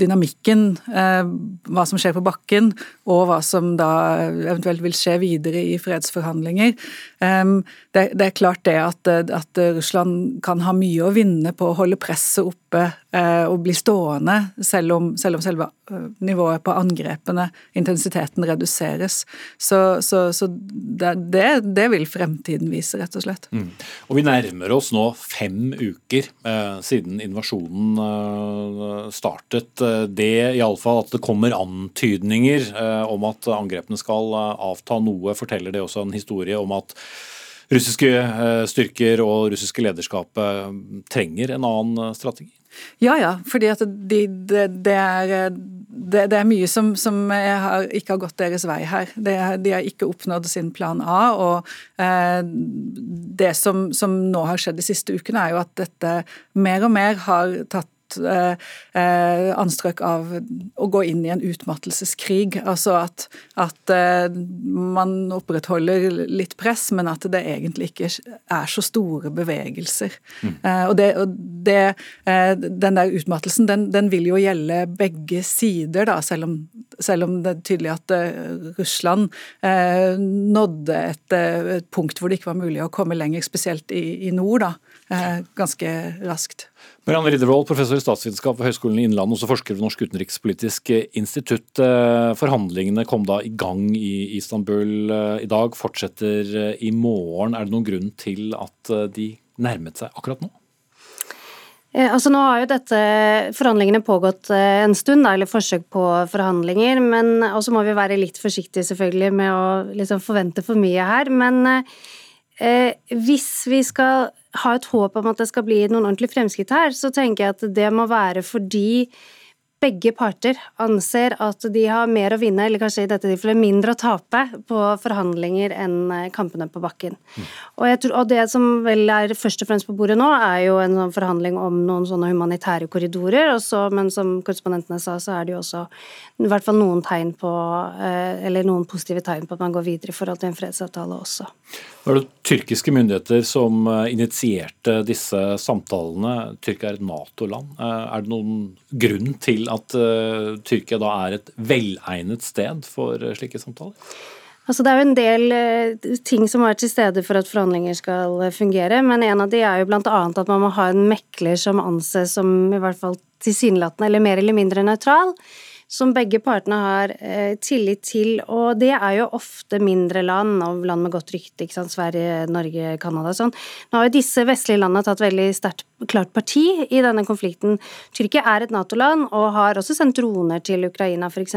dynamikken, eh, hva som skjer på bakken, og hva som da eventuelt vil skje videre i fredsforhandlinger. Det, det, er klart det at, at, Russland kan ha mye å vinne på å holde presset oppe eh, og bli stående, selv om, selv om selve nivået på angrepene, intensiteten, reduseres. Så, så, så det, det, vil fremtiden vise, rett og slett. Mm. Og Vi nærmer oss nå fem uker eh, siden invasjonen eh, startet. Eh, det iallfall at det kommer antydninger eh, om at angrepene skal eh, avta noe, forteller det også en historie om at russiske eh, styrker og russiske lederskapet trenger en annen strategi? Ja, ja. fordi at de, de, det, er, det, det, er, mye som, som har, ikke har gått deres vei her. de har ikke oppnådd sin plan A. og eh, Det som, som, nå har skjedd de siste ukene, er jo at dette mer og mer har tatt eh, eh, anstrøk av å gå inn i en utmattelseskrig. Altså at, at eh, man opprettholder litt press, men at det egentlig ikke er så store bevegelser. Mm. Eh, og, det, og det, eh, den der utmattelsen, den, den, vil jo gjelde begge sider, da, selv om, selv om det er tydelig at eh, Russland nådde et, et, punkt hvor det ikke var mulig å komme lenger, spesielt i, i nord, da, ganske raskt. Marianne Riddervold, professor i statsvitenskap ved Høgskolen i Innlandet, også forsker ved Norsk utenrikspolitisk institutt. Eh, forhandlingene kom da i gang i Istanbul eh, i dag, fortsetter eh, i morgen. Er det noen grunn til at de nærmet seg akkurat nå? Altså Nå har jo dette forhandlingene pågått en stund, eller forsøk på forhandlinger. men også må vi være litt forsiktige selvfølgelig med å liksom forvente for mye her. Men eh, hvis vi skal ha et håp om at det skal bli noen ordentlige fremskritt her, så tenker jeg at det må være fordi begge parter anser at de har mer å vinne, eller kanskje i dette tilfellet mindre å tape, på forhandlinger enn eh, kampene på bakken. Mm. Og, tror, og, det som vel er først og fremst på bordet nå, er jo en sånn forhandling om noen sånne humanitære korridorer, også, men som korrespondentene sa, så er det jo også i hvert fall noen tegn på, eh, eller noen positive tegn på at man går videre i forhold til en fredsavtale også. Var det tyrkiske myndigheter som eh, initierte disse samtalene? Tyrkia er et Nato-land. Er det noen grunn til at uh, Tyrkia da er et velegnet sted for slike samtaler? Altså det er jo en del ting som er til stede for at forhandlinger skal fungere, men en av de er jo bl.a. at man må ha en mekler som anses som i hvert fall tilsynelatende eller mer eller mindre nøytral som begge partene har eh, tillit til. Og det er jo ofte mindre land og land med godt rykte, ikke sant? Sverige, Norge, Canada og sånn. Nå har jo disse vestlige landene tatt veldig sterkt klart parti i denne konflikten. Tyrkia er et Nato-land og har også sendt droner til Ukraina, f.eks.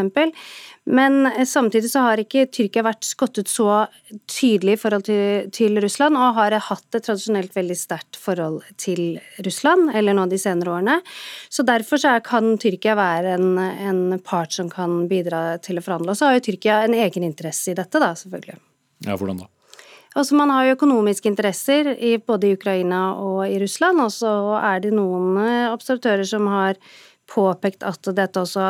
Men eh, samtidig så har ikke Tyrkia vært skottet så tydelig i forhold til, til, Russland, og har hatt et tradisjonelt veldig sterkt forhold til Russland, eller nå de senere årene. Så derfor så kan Tyrkia være en, en part som kan bidra til å forhandle. Og så har jo Tyrkia en egen interesse i dette, da, selvfølgelig. Ja, hvordan da? Altså, man har jo økonomiske interesser i både i Ukraina og i Russland, og så er det noen eh, observatører som har påpekt at også,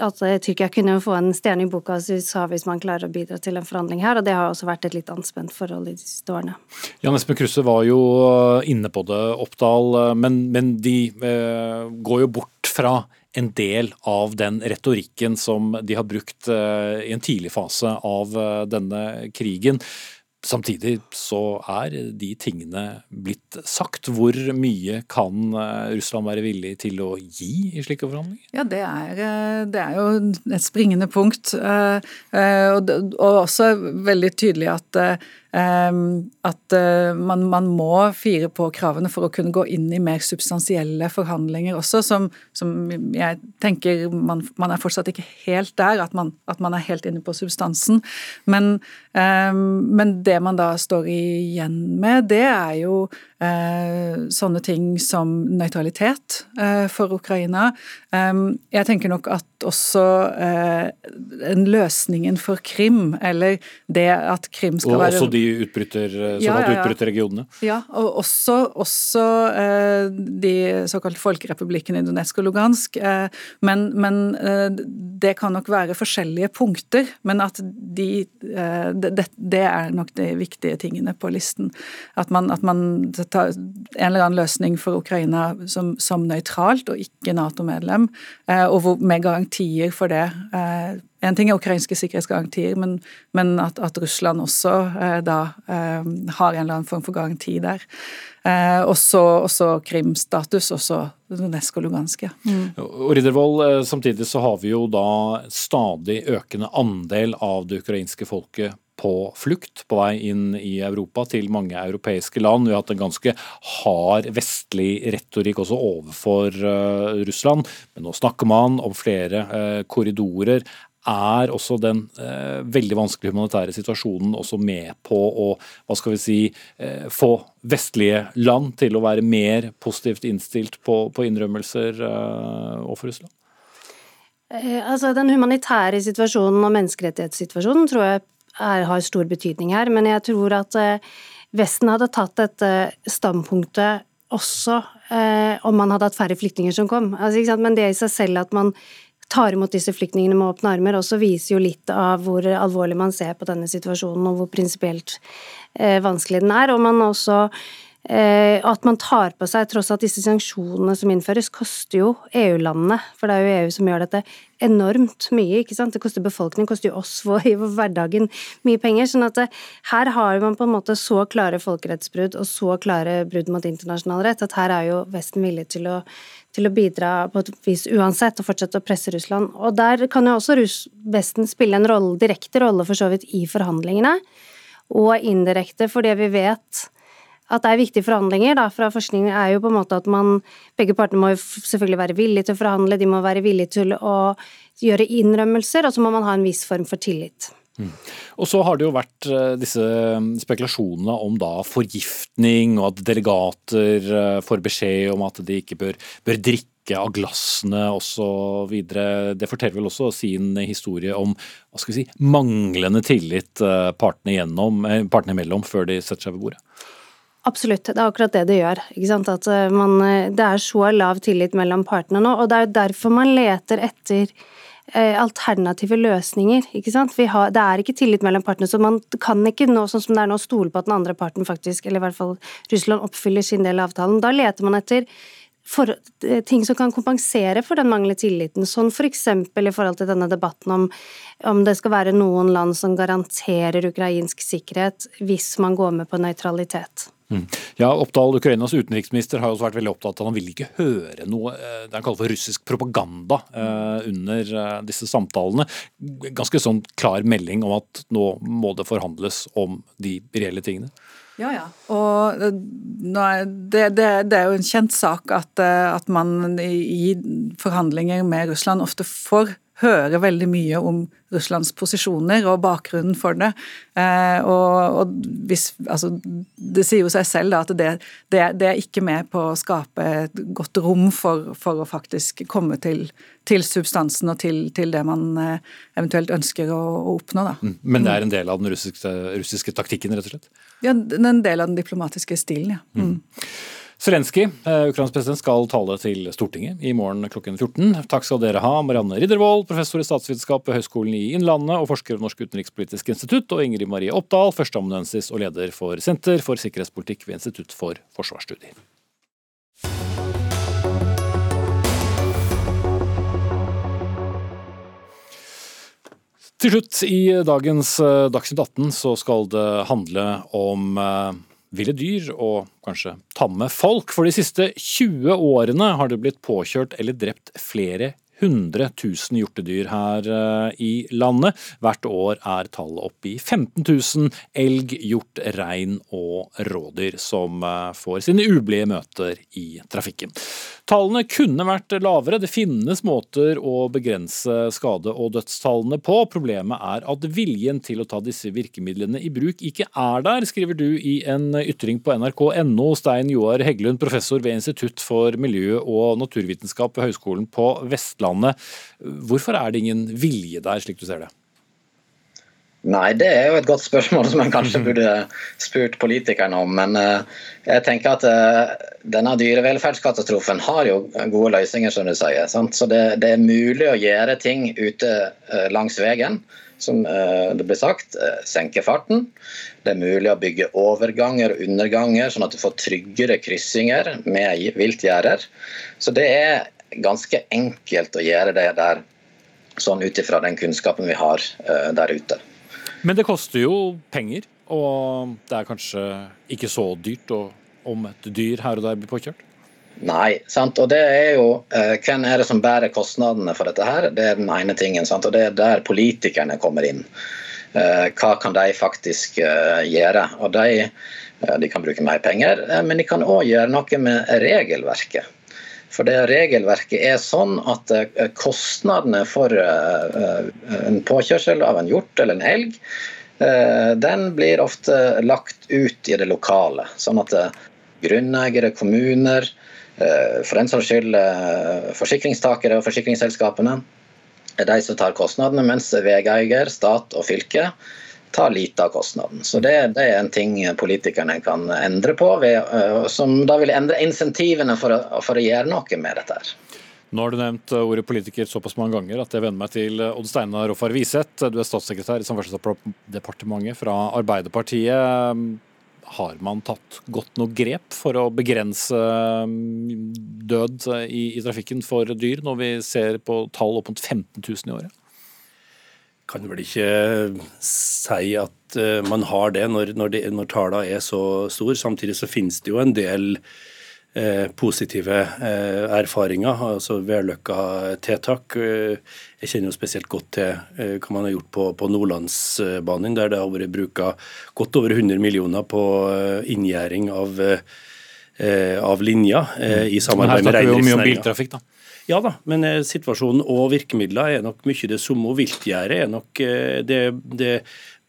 at Tyrkia kunne få en stjerne i boka USA hvis man klarer å bidra til en forhandling her, og det har også vært et litt anspent forhold de siste årene. Jan Espen Krusse var jo inne på det, Oppdal, men, men de eh, går jo bort fra en del av den retorikken som de har brukt eh, i en tidlig fase av eh, denne krigen. Samtidig så er de tingene blitt sagt. Hvor mye kan eh, Russland være villig til å gi i slike forhandlinger? Ja, det er, eh, det er jo et springende punkt. Eh, og også veldig tydelig at at man, man, må fire på kravene for å kunne gå inn i mer substansielle forhandlinger også, som, som jeg tenker man, man, er fortsatt ikke helt der, at man, at man er helt inne på substansen. Men, men, det man da står igjen med, det er jo sånne ting som nøytralitet uh, for Ukraina. Jeg tenker nok at også en løsningen for Krim, eller det at Krim skal være Og også de utbrytter, såkalt ja, ja, ja. utbryterregionene? Ja, og også, også eh, de såkalte folkerepublikkene i Donetsk og Lugansk. Eh, men, men eh, det kan nok være forskjellige punkter, men at de eh, det, det, er nok de viktige tingene på listen. At man, at man tar en eller annen løsning for Ukraina som, som nøytralt og ikke Nato-medlem, eh, og hvor, med garantier for det eh, en ting er ukrainske sikkerhetsgarantier, men, men at, at, Russland også eh, da eh, har en eller annen form for garanti der. Eh, også, også Krim-status, også Donetsk og Lugansk. Ja. Mm. Riddervold, samtidig så har vi jo da stadig økende andel av det ukrainske folket på flukt på vei inn i Europa til mange europeiske land. Vi har hatt en ganske hard vestlig retorikk også overfor uh, Russland, men nå snakker man om flere uh, korridorer er også den uh, veldig vanskelige humanitære situasjonen også med på å hva skal vi si, få vestlige land til å være mer positivt innstilt på, på innrømmelser overfor Russland? Altså, den humanitære situasjonen og menneskerettighetssituasjonen tror jeg er, har stor betydning her, men jeg tror at eh, Vesten hadde tatt dette standpunktet også eh, om man hadde hatt færre flyktninger som kom. Altså, men det i seg selv at man tar imot disse flyktningene med åpne armer, også viser jo litt av hvor alvorlig man ser på denne situasjonen, og hvor prinsipielt eh, vanskelig den er. Og man også eh, at man tar på seg, tross at disse sanksjonene som innføres, koster jo EU-landene, for det er jo EU som gjør dette, enormt mye. ikke sant? Det koster befolkningen, koster jo oss vår, i hverdagen mye penger. sånn at det, her har man på en måte så klare folkerettsbrudd og så klare brudd mot internasjonal rett at her er jo Vesten villig til å til å bidra på et vis uansett, og fortsette å presse Russland. Og der kan jo også Vesten spille en rolle, direkte rolle for så vidt i forhandlingene, og indirekte fordi vi vet at det er viktige forhandlinger da, fra forskning, er jo på en måte at man Begge partene må jo selvfølgelig være villige til å forhandle, de må være villige til å gjøre innrømmelser, og så må man ha en viss form for tillit. Mm. Og så har det jo vært eh, disse mm, spekulasjonene om da forgiftning, og at delegater eh, får beskjed om at de ikke bør, bør drikke av glassene osv. Det forteller vel også sin historie om hva skal vi si, manglende tillit eh, partene, gjennom, partene imellom før de setter seg ved bordet. Absolutt, det er akkurat det det gjør. At man, det er så lav tillit mellom partene nå, og det er jo derfor man leter etter Eh, alternative løsninger. ikke sant? Har, det er ikke tillit mellom partene, så man kan ikke nå sånn som det er nå stole på at den andre parten faktisk, eller i hvert fall Russland, oppfyller sin del av avtalen. Da leter man etter for, eh, ting som kan kompensere for den manglende tilliten, sånn f.eks. For i forhold til denne debatten om om det skal være noen land som garanterer ukrainsk sikkerhet hvis man går med på nøytralitet. Mm. Ja, Oppdal, Ukrainas utenriksminister har også vært veldig opptatt av at han vil ikke høre noe eh, det han kaller for russisk propaganda uh, under uh, disse samtalene. Ganske sånn klar melding om at nå må det forhandles om de reelle tingene. Ja, ja. Og det, det, det, er jo en kjent sak at, at man i forhandlinger med Russland ofte får høre veldig mye om Russlands posisjoner og bakgrunnen for det. Eh, og, og hvis, altså, det sier jo seg selv da, at det, det, det, er ikke med på å skape et godt rom for, for å faktisk komme til, til substansen og til, til, det man eh, eventuelt ønsker å, å oppnå. Da. Mm. Men det er en del av den russiske, russiske, taktikken, rett og slett? Ja, en del av den diplomatiske stilen, ja. Mm. Zelenskyj, eh, Ukrainas president, skal tale til Stortinget i morgen klokken 14. Takk skal dere ha, Marianne Riddervold, professor i statsvitenskap ved Høgskolen i Innlandet og forsker ved Norsk utenrikspolitisk institutt, og Ingrid Marie Oppdal, førsteamanuensis og leder for Senter for sikkerhetspolitikk ved Institutt for forsvarsstudier. Til slutt i dagens eh, Dagsnytt 18 så skal det handle om eh, ville dyr og kanskje tamme folk. For de siste 20 årene har det blitt påkjørt eller drept flere 100 000 hjortedyr her eh, i landet. Hvert år er tallet oppe i 15 000 elg, hjort, rein og rådyr som eh, får sine ublide møter i trafikken. Tallene kunne vært lavere. Det finnes måter å begrense skade- og dødstallene på. Problemet er at viljen til å ta disse virkemidlene i bruk ikke er der, skriver du i en ytring på nrk.no. Stein Joar Heggelund, professor ved Institutt for miljø- og naturvitenskap ved Høgskolen på Vestlandet. Hvorfor er det ingen vilje der, slik du ser det? Nei, det er jo et godt spørsmål som en kanskje burde spurt politikerne om. Men uh, jeg tenker at uh, denne dyrevelferdskatastrofen har jo gode løsninger, som du sier. Sant? Så det, det, er mulig å gjøre ting ute uh, langs veien, som det blir sagt. senke farten. Det er mulig å bygge overganger og underganger, sånn at du får tryggere kryssinger med viltgjerder. Så det er ganske enkelt å gjøre det der, sånn ut ifra den kunnskapen vi har der ute. Men det koster jo penger, og det er kanskje ikke så dyrt om et dyr her og der blir påkjørt? Nei, sant? og det er jo eh, hvem er det som bærer kostnadene for dette her? Det er den ene tingen, sant? og det er der politikerne kommer inn. Eh, hva kan de faktisk eh, gjøre? Og de, eh, de kan bruke mer penger, eh, men de kan òg gjøre noe med regelverket. For det regelverket er sånn at eh, kostnadene for eh, eh, en påkjørsel av en hjort eller en elg, den blir ofte lagt ut i det lokale. Sånn at grunneiere, kommuner, for den saks skyld forsikringstakere og forsikringsselskapene, er de som tar kostnadene, mens veieier, stat og fylke tar lite av kostnaden. Så det, det, er en ting politikerne kan endre på, ved, uh, som da vil endre insentivene for å, for å, gjøre noe med dette. her. Nå har du nevnt ordet politiker såpass mange ganger at jeg venner meg til Odd Steinar Roffar Wiseth. Du er statssekretær i Samferdselsdepartementet fra Arbeiderpartiet. Har man tatt godt nok grep for å begrense død i, i trafikken for dyr, når vi ser på tall opp mot 15 000 i året? Kan vel ikke si at uh, man har det når, når, det, når tallene er så store. Samtidig så finnes det jo en del uh, positive uh, erfaringer, altså vellykka tiltak. jeg kjenner jo spesielt godt til hva man har gjort på, på Nordlandsbanen, der det har vært bruka godt over 100 millioner på inngjerding av, av linjer i samarbeid med reindriftsnæringa. Her snakker vi jo mye om biltrafikk, da. Ja da, men eh, situasjonen og virkemidler er nok mye det samme. Viltgjerdet er nok eh, det, det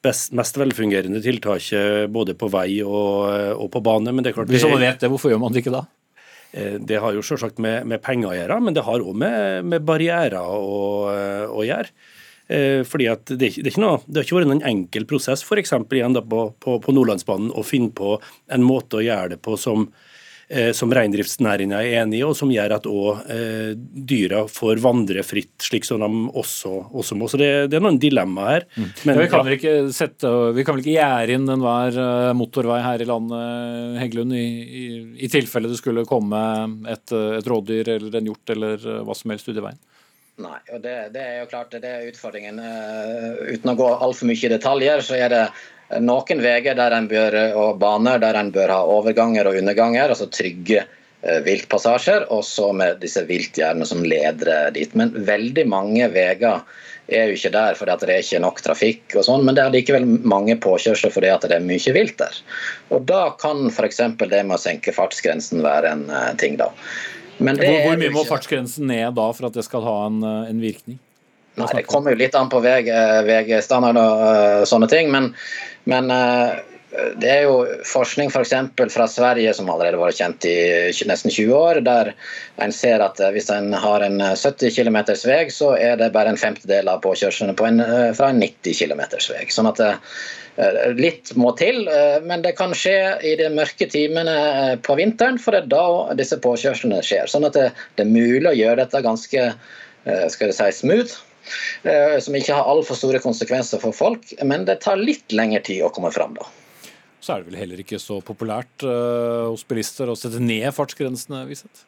best, mest velfungerende tiltaket både på vei og, eh, og på bane. Men det er klart Hvis man vet det, hvorfor gjør man det ikke da? Det har jo selvsagt med, med penger å gjøre, men det har òg med, med, barrierer å, å gjøre. Fordi at det, det, noe, det, har ikke vært noen enkel prosess f.eks. igjen da på, på, på Nordlandsbanen å finne på en måte å gjøre det på som som reindriftsnæringa er enig i, og som gjør at òg eh, dyra får vandre fritt, slik som de også, også må. Så det, det, er noen dilemmaer her. Mm. Men, ja, vi, kan vel ikke sette, vi kan vel ikke gjerde inn enhver eh, motorvei her i landet, Heggelund, i, i, i tilfelle det skulle komme et, et rådyr eller en hjort eller hva som helst ut i veien? Nei, og det, det, er jo klart det er utfordringen. Uh, uten å gå altfor mye i detaljer, så er det noen veier der en bør, og baner der en bør ha overganger og underganger, altså trygge eh, viltpassasjer, og så med disse viltgjerdene som leder dit. Men veldig mange veier er jo ikke der fordi det er ikke nok trafikk, og sånn, men det er likevel mange påkjørsler fordi det er mye vilt der. Og Da kan f.eks. det med å senke fartsgrensen være en uh, ting. da. hvor, hvor mye må fartsgrensen ned da for at det skal ha en, eh, en virkning? Nei, Det kommer jo litt an på vei, veistandard og sånne ting. men men uh, det er jo forskning f.eks. For fra Sverige som allerede har vært kjent i nesten 20 år, der en ser at hvis en har en 70 km vei, så er det bare en femtedel av påkjørslene på en, fra en 90 km vei. Sånn at Litt må til, men det kan skje i de mørke timene på vinteren, for det er da disse påkjørslene skjer. Sånn at det, det er mulig å gjøre dette ganske skal jeg si, smooth. Som ikke har altfor store konsekvenser for folk, men det tar litt lengre tid å komme fram da. Så er det vel heller ikke så populært uh, hos bilister å sette ned fartsgrensene, Viseth?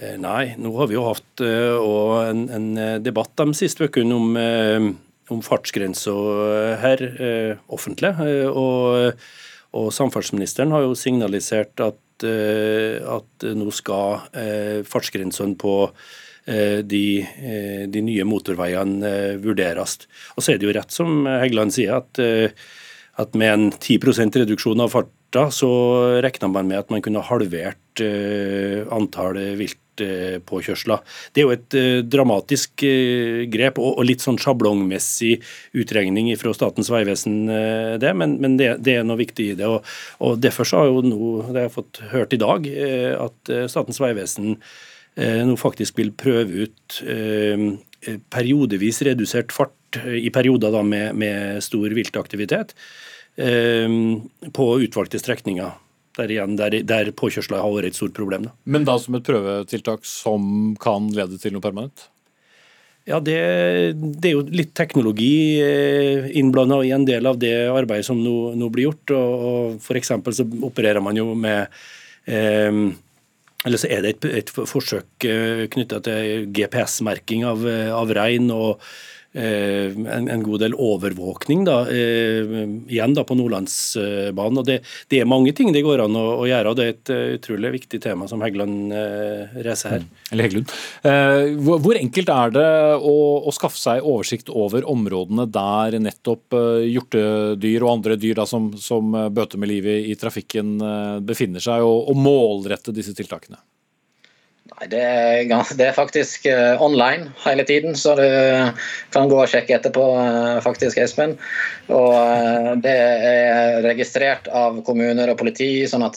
Eh, nei, nå har vi jo hatt uh, en, en, debatt de siste ukene om, uh, om fartsgrenser her offentlig. Og, og, samferdselsministeren har jo signalisert at, at nå skal fartsgrensene på de, de, nye motorveiene vurderes. Og så er det jo rett som Heggeland sier, at at med en 10% reduksjon av farta, så regna man med at man kunne halvert antall viltpåkjørsler. Det er jo et dramatisk grep og, litt sånn sjablongmessig utregning fra Statens vegvesen, det, men, men det, det, er noe viktig i det. Og, og Derfor så har jo nå, det har jeg fått hørt i dag, at Statens vegvesen nå faktisk vil prøve ut periodevis redusert fart i perioder med, med stor viltaktivitet. På utvalgte strekninger. Der, igjen, der, der påkjørsler har vært et stort problem. Da. Men da som et prøvetiltak som kan lede til noe permanent? Ja, det, det, er jo litt teknologi eh, innblanda i en del av det arbeidet som nå, nå blir gjort. og, og F.eks. så opererer man jo med eh, eller så er det et, et forsøk eh, knytta til GPS-merking av, av rein. og Eh, en, en, god del overvåkning da, eh, igjen da på Nordlandsbanen. og det, det, er mange ting det går an å, å, gjøre, og det er et uh, utrolig viktig tema som Heggeland eh, reiser her. Mm. Eller Heggelund. Hvor, hvor, enkelt er det å, å, skaffe seg oversikt over områdene der nettopp hjortedyr og andre dyr da, som, som bøter med livet i trafikken befinner seg, og, og målrette disse tiltakene? Nei, det er, det er, faktisk uh, online hele tiden, så du kan gå og sjekke etterpå, uh, faktisk, Espen. Og det er registrert av kommuner og politi, sånn at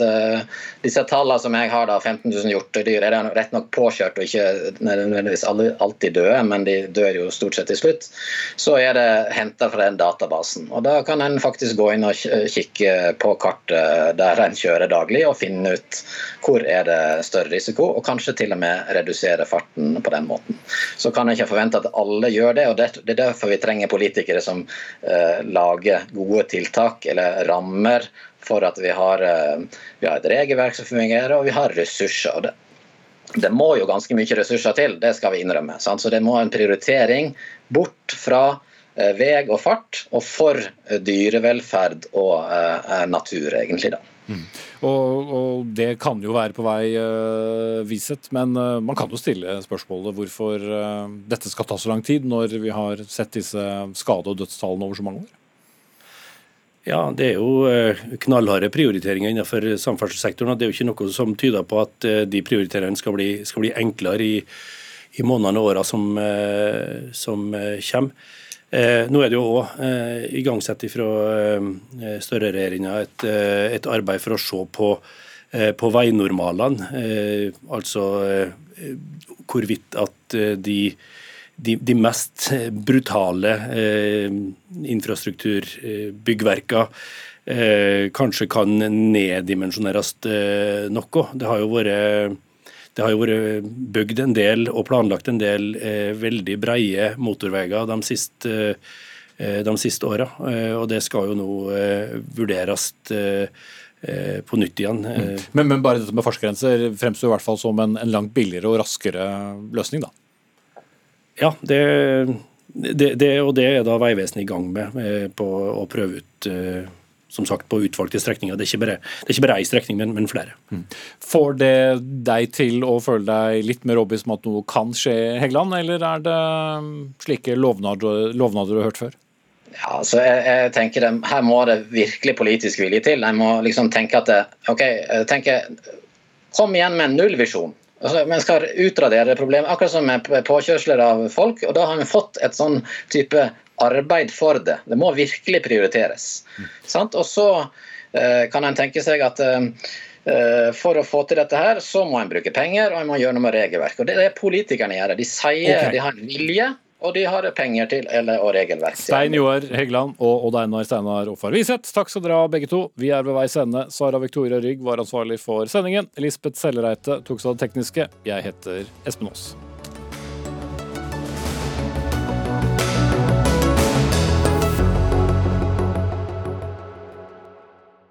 disse tallene som jeg har, da, 15 000 hjortedyr, er rett nok påkjørt og ikke nødvendigvis alltid døde, men de dør jo stort sett til slutt. Så er det henta fra den databasen. Og Da kan en faktisk gå inn og kikke på kartet der en kjører daglig, og finne ut hvor er det større risiko, og kanskje til og med redusere farten på den måten. Så kan jeg ikke forvente at alle gjør det, og det er derfor vi trenger politikere som eh, lager gode tiltak eller rammer for at vi har, eh, vi har et regelverk som fungerer, og vi har ressurser. Det, det må jo ganske mye ressurser til, det skal vi innrømme. Sant? Så det må en prioritering bort fra eh, vei og fart, og for eh, dyrevelferd og eh, natur, egentlig. da. Og, og, det kan jo være på vei uh, viset, men uh, man kan jo stille spørsmålet hvorfor uh, dette skal ta så lang tid, når vi har sett disse skade- og dødstallene over så mange år? Ja, Det er jo knallharde prioriteringer innenfor samferdselssektoren. og Det er jo ikke noe som tyder på at de prioriteringene skal skal bli enklere i, i månedene og åra som, som kommer. Eh, nå er det jo òg eh, igangsatt fra eh, Støre-regjeringa et, et, arbeid for å se på, på veinormalene. Altså hvorvidt at de, de, de, mest brutale infrastrukturbyggverkene kanskje kan neddimensjoneres noe. Det har jo vært det har jo vært bygd en del og planlagt en del eh, veldig breie motorveier de siste, eh, de siste åra. Eh, og det skal jo nå eh, vurderes eh, eh, på nytt igjen. Mm. Men, men, bare dette med fartsgrenser fremstår i hvert fall som en, en, langt billigere og raskere løsning, da? Ja, det, det, det og det er da Vegvesenet i gang med på å prøve ut som sagt, på utvalgte strekninger. Det er ikke bare, det er ikke bare ei strekning, men, men flere. Mm. Får det deg til å føle deg litt mer overbevist om at noe kan skje, Heggeland, eller er det um, slike lovnader, lovnader du har hørt før? Ja, så jeg, jeg tenker det, Her må det virkelig politisk vilje til. Jeg må liksom tenke at det, ok, tenke, Kom igjen med en nullvisjon. Altså, vi skal utradere problemet, akkurat som med påkjørsler av folk. og Da har vi fått et sånn type arbeid for det. Det må virkelig prioriteres. Sant? Og så eh, kan en tenke seg at eh, eh, for å få til dette her, så må en bruke penger og en må gjøre noe med regelverk. Og Det er det politikerne gjør. De sier okay. de har en vilje, og de har penger til eller, og regelverk. til. Stein Joar Heggeland og Odd Einar Steinar Offar Wiseth, takk skal dere ha begge to. Vi er ved veis ende. Sara Victoria Rygg var ansvarlig for sendingen. Lisbeth Sellereite tok seg av det tekniske. Jeg heter Espen Aas.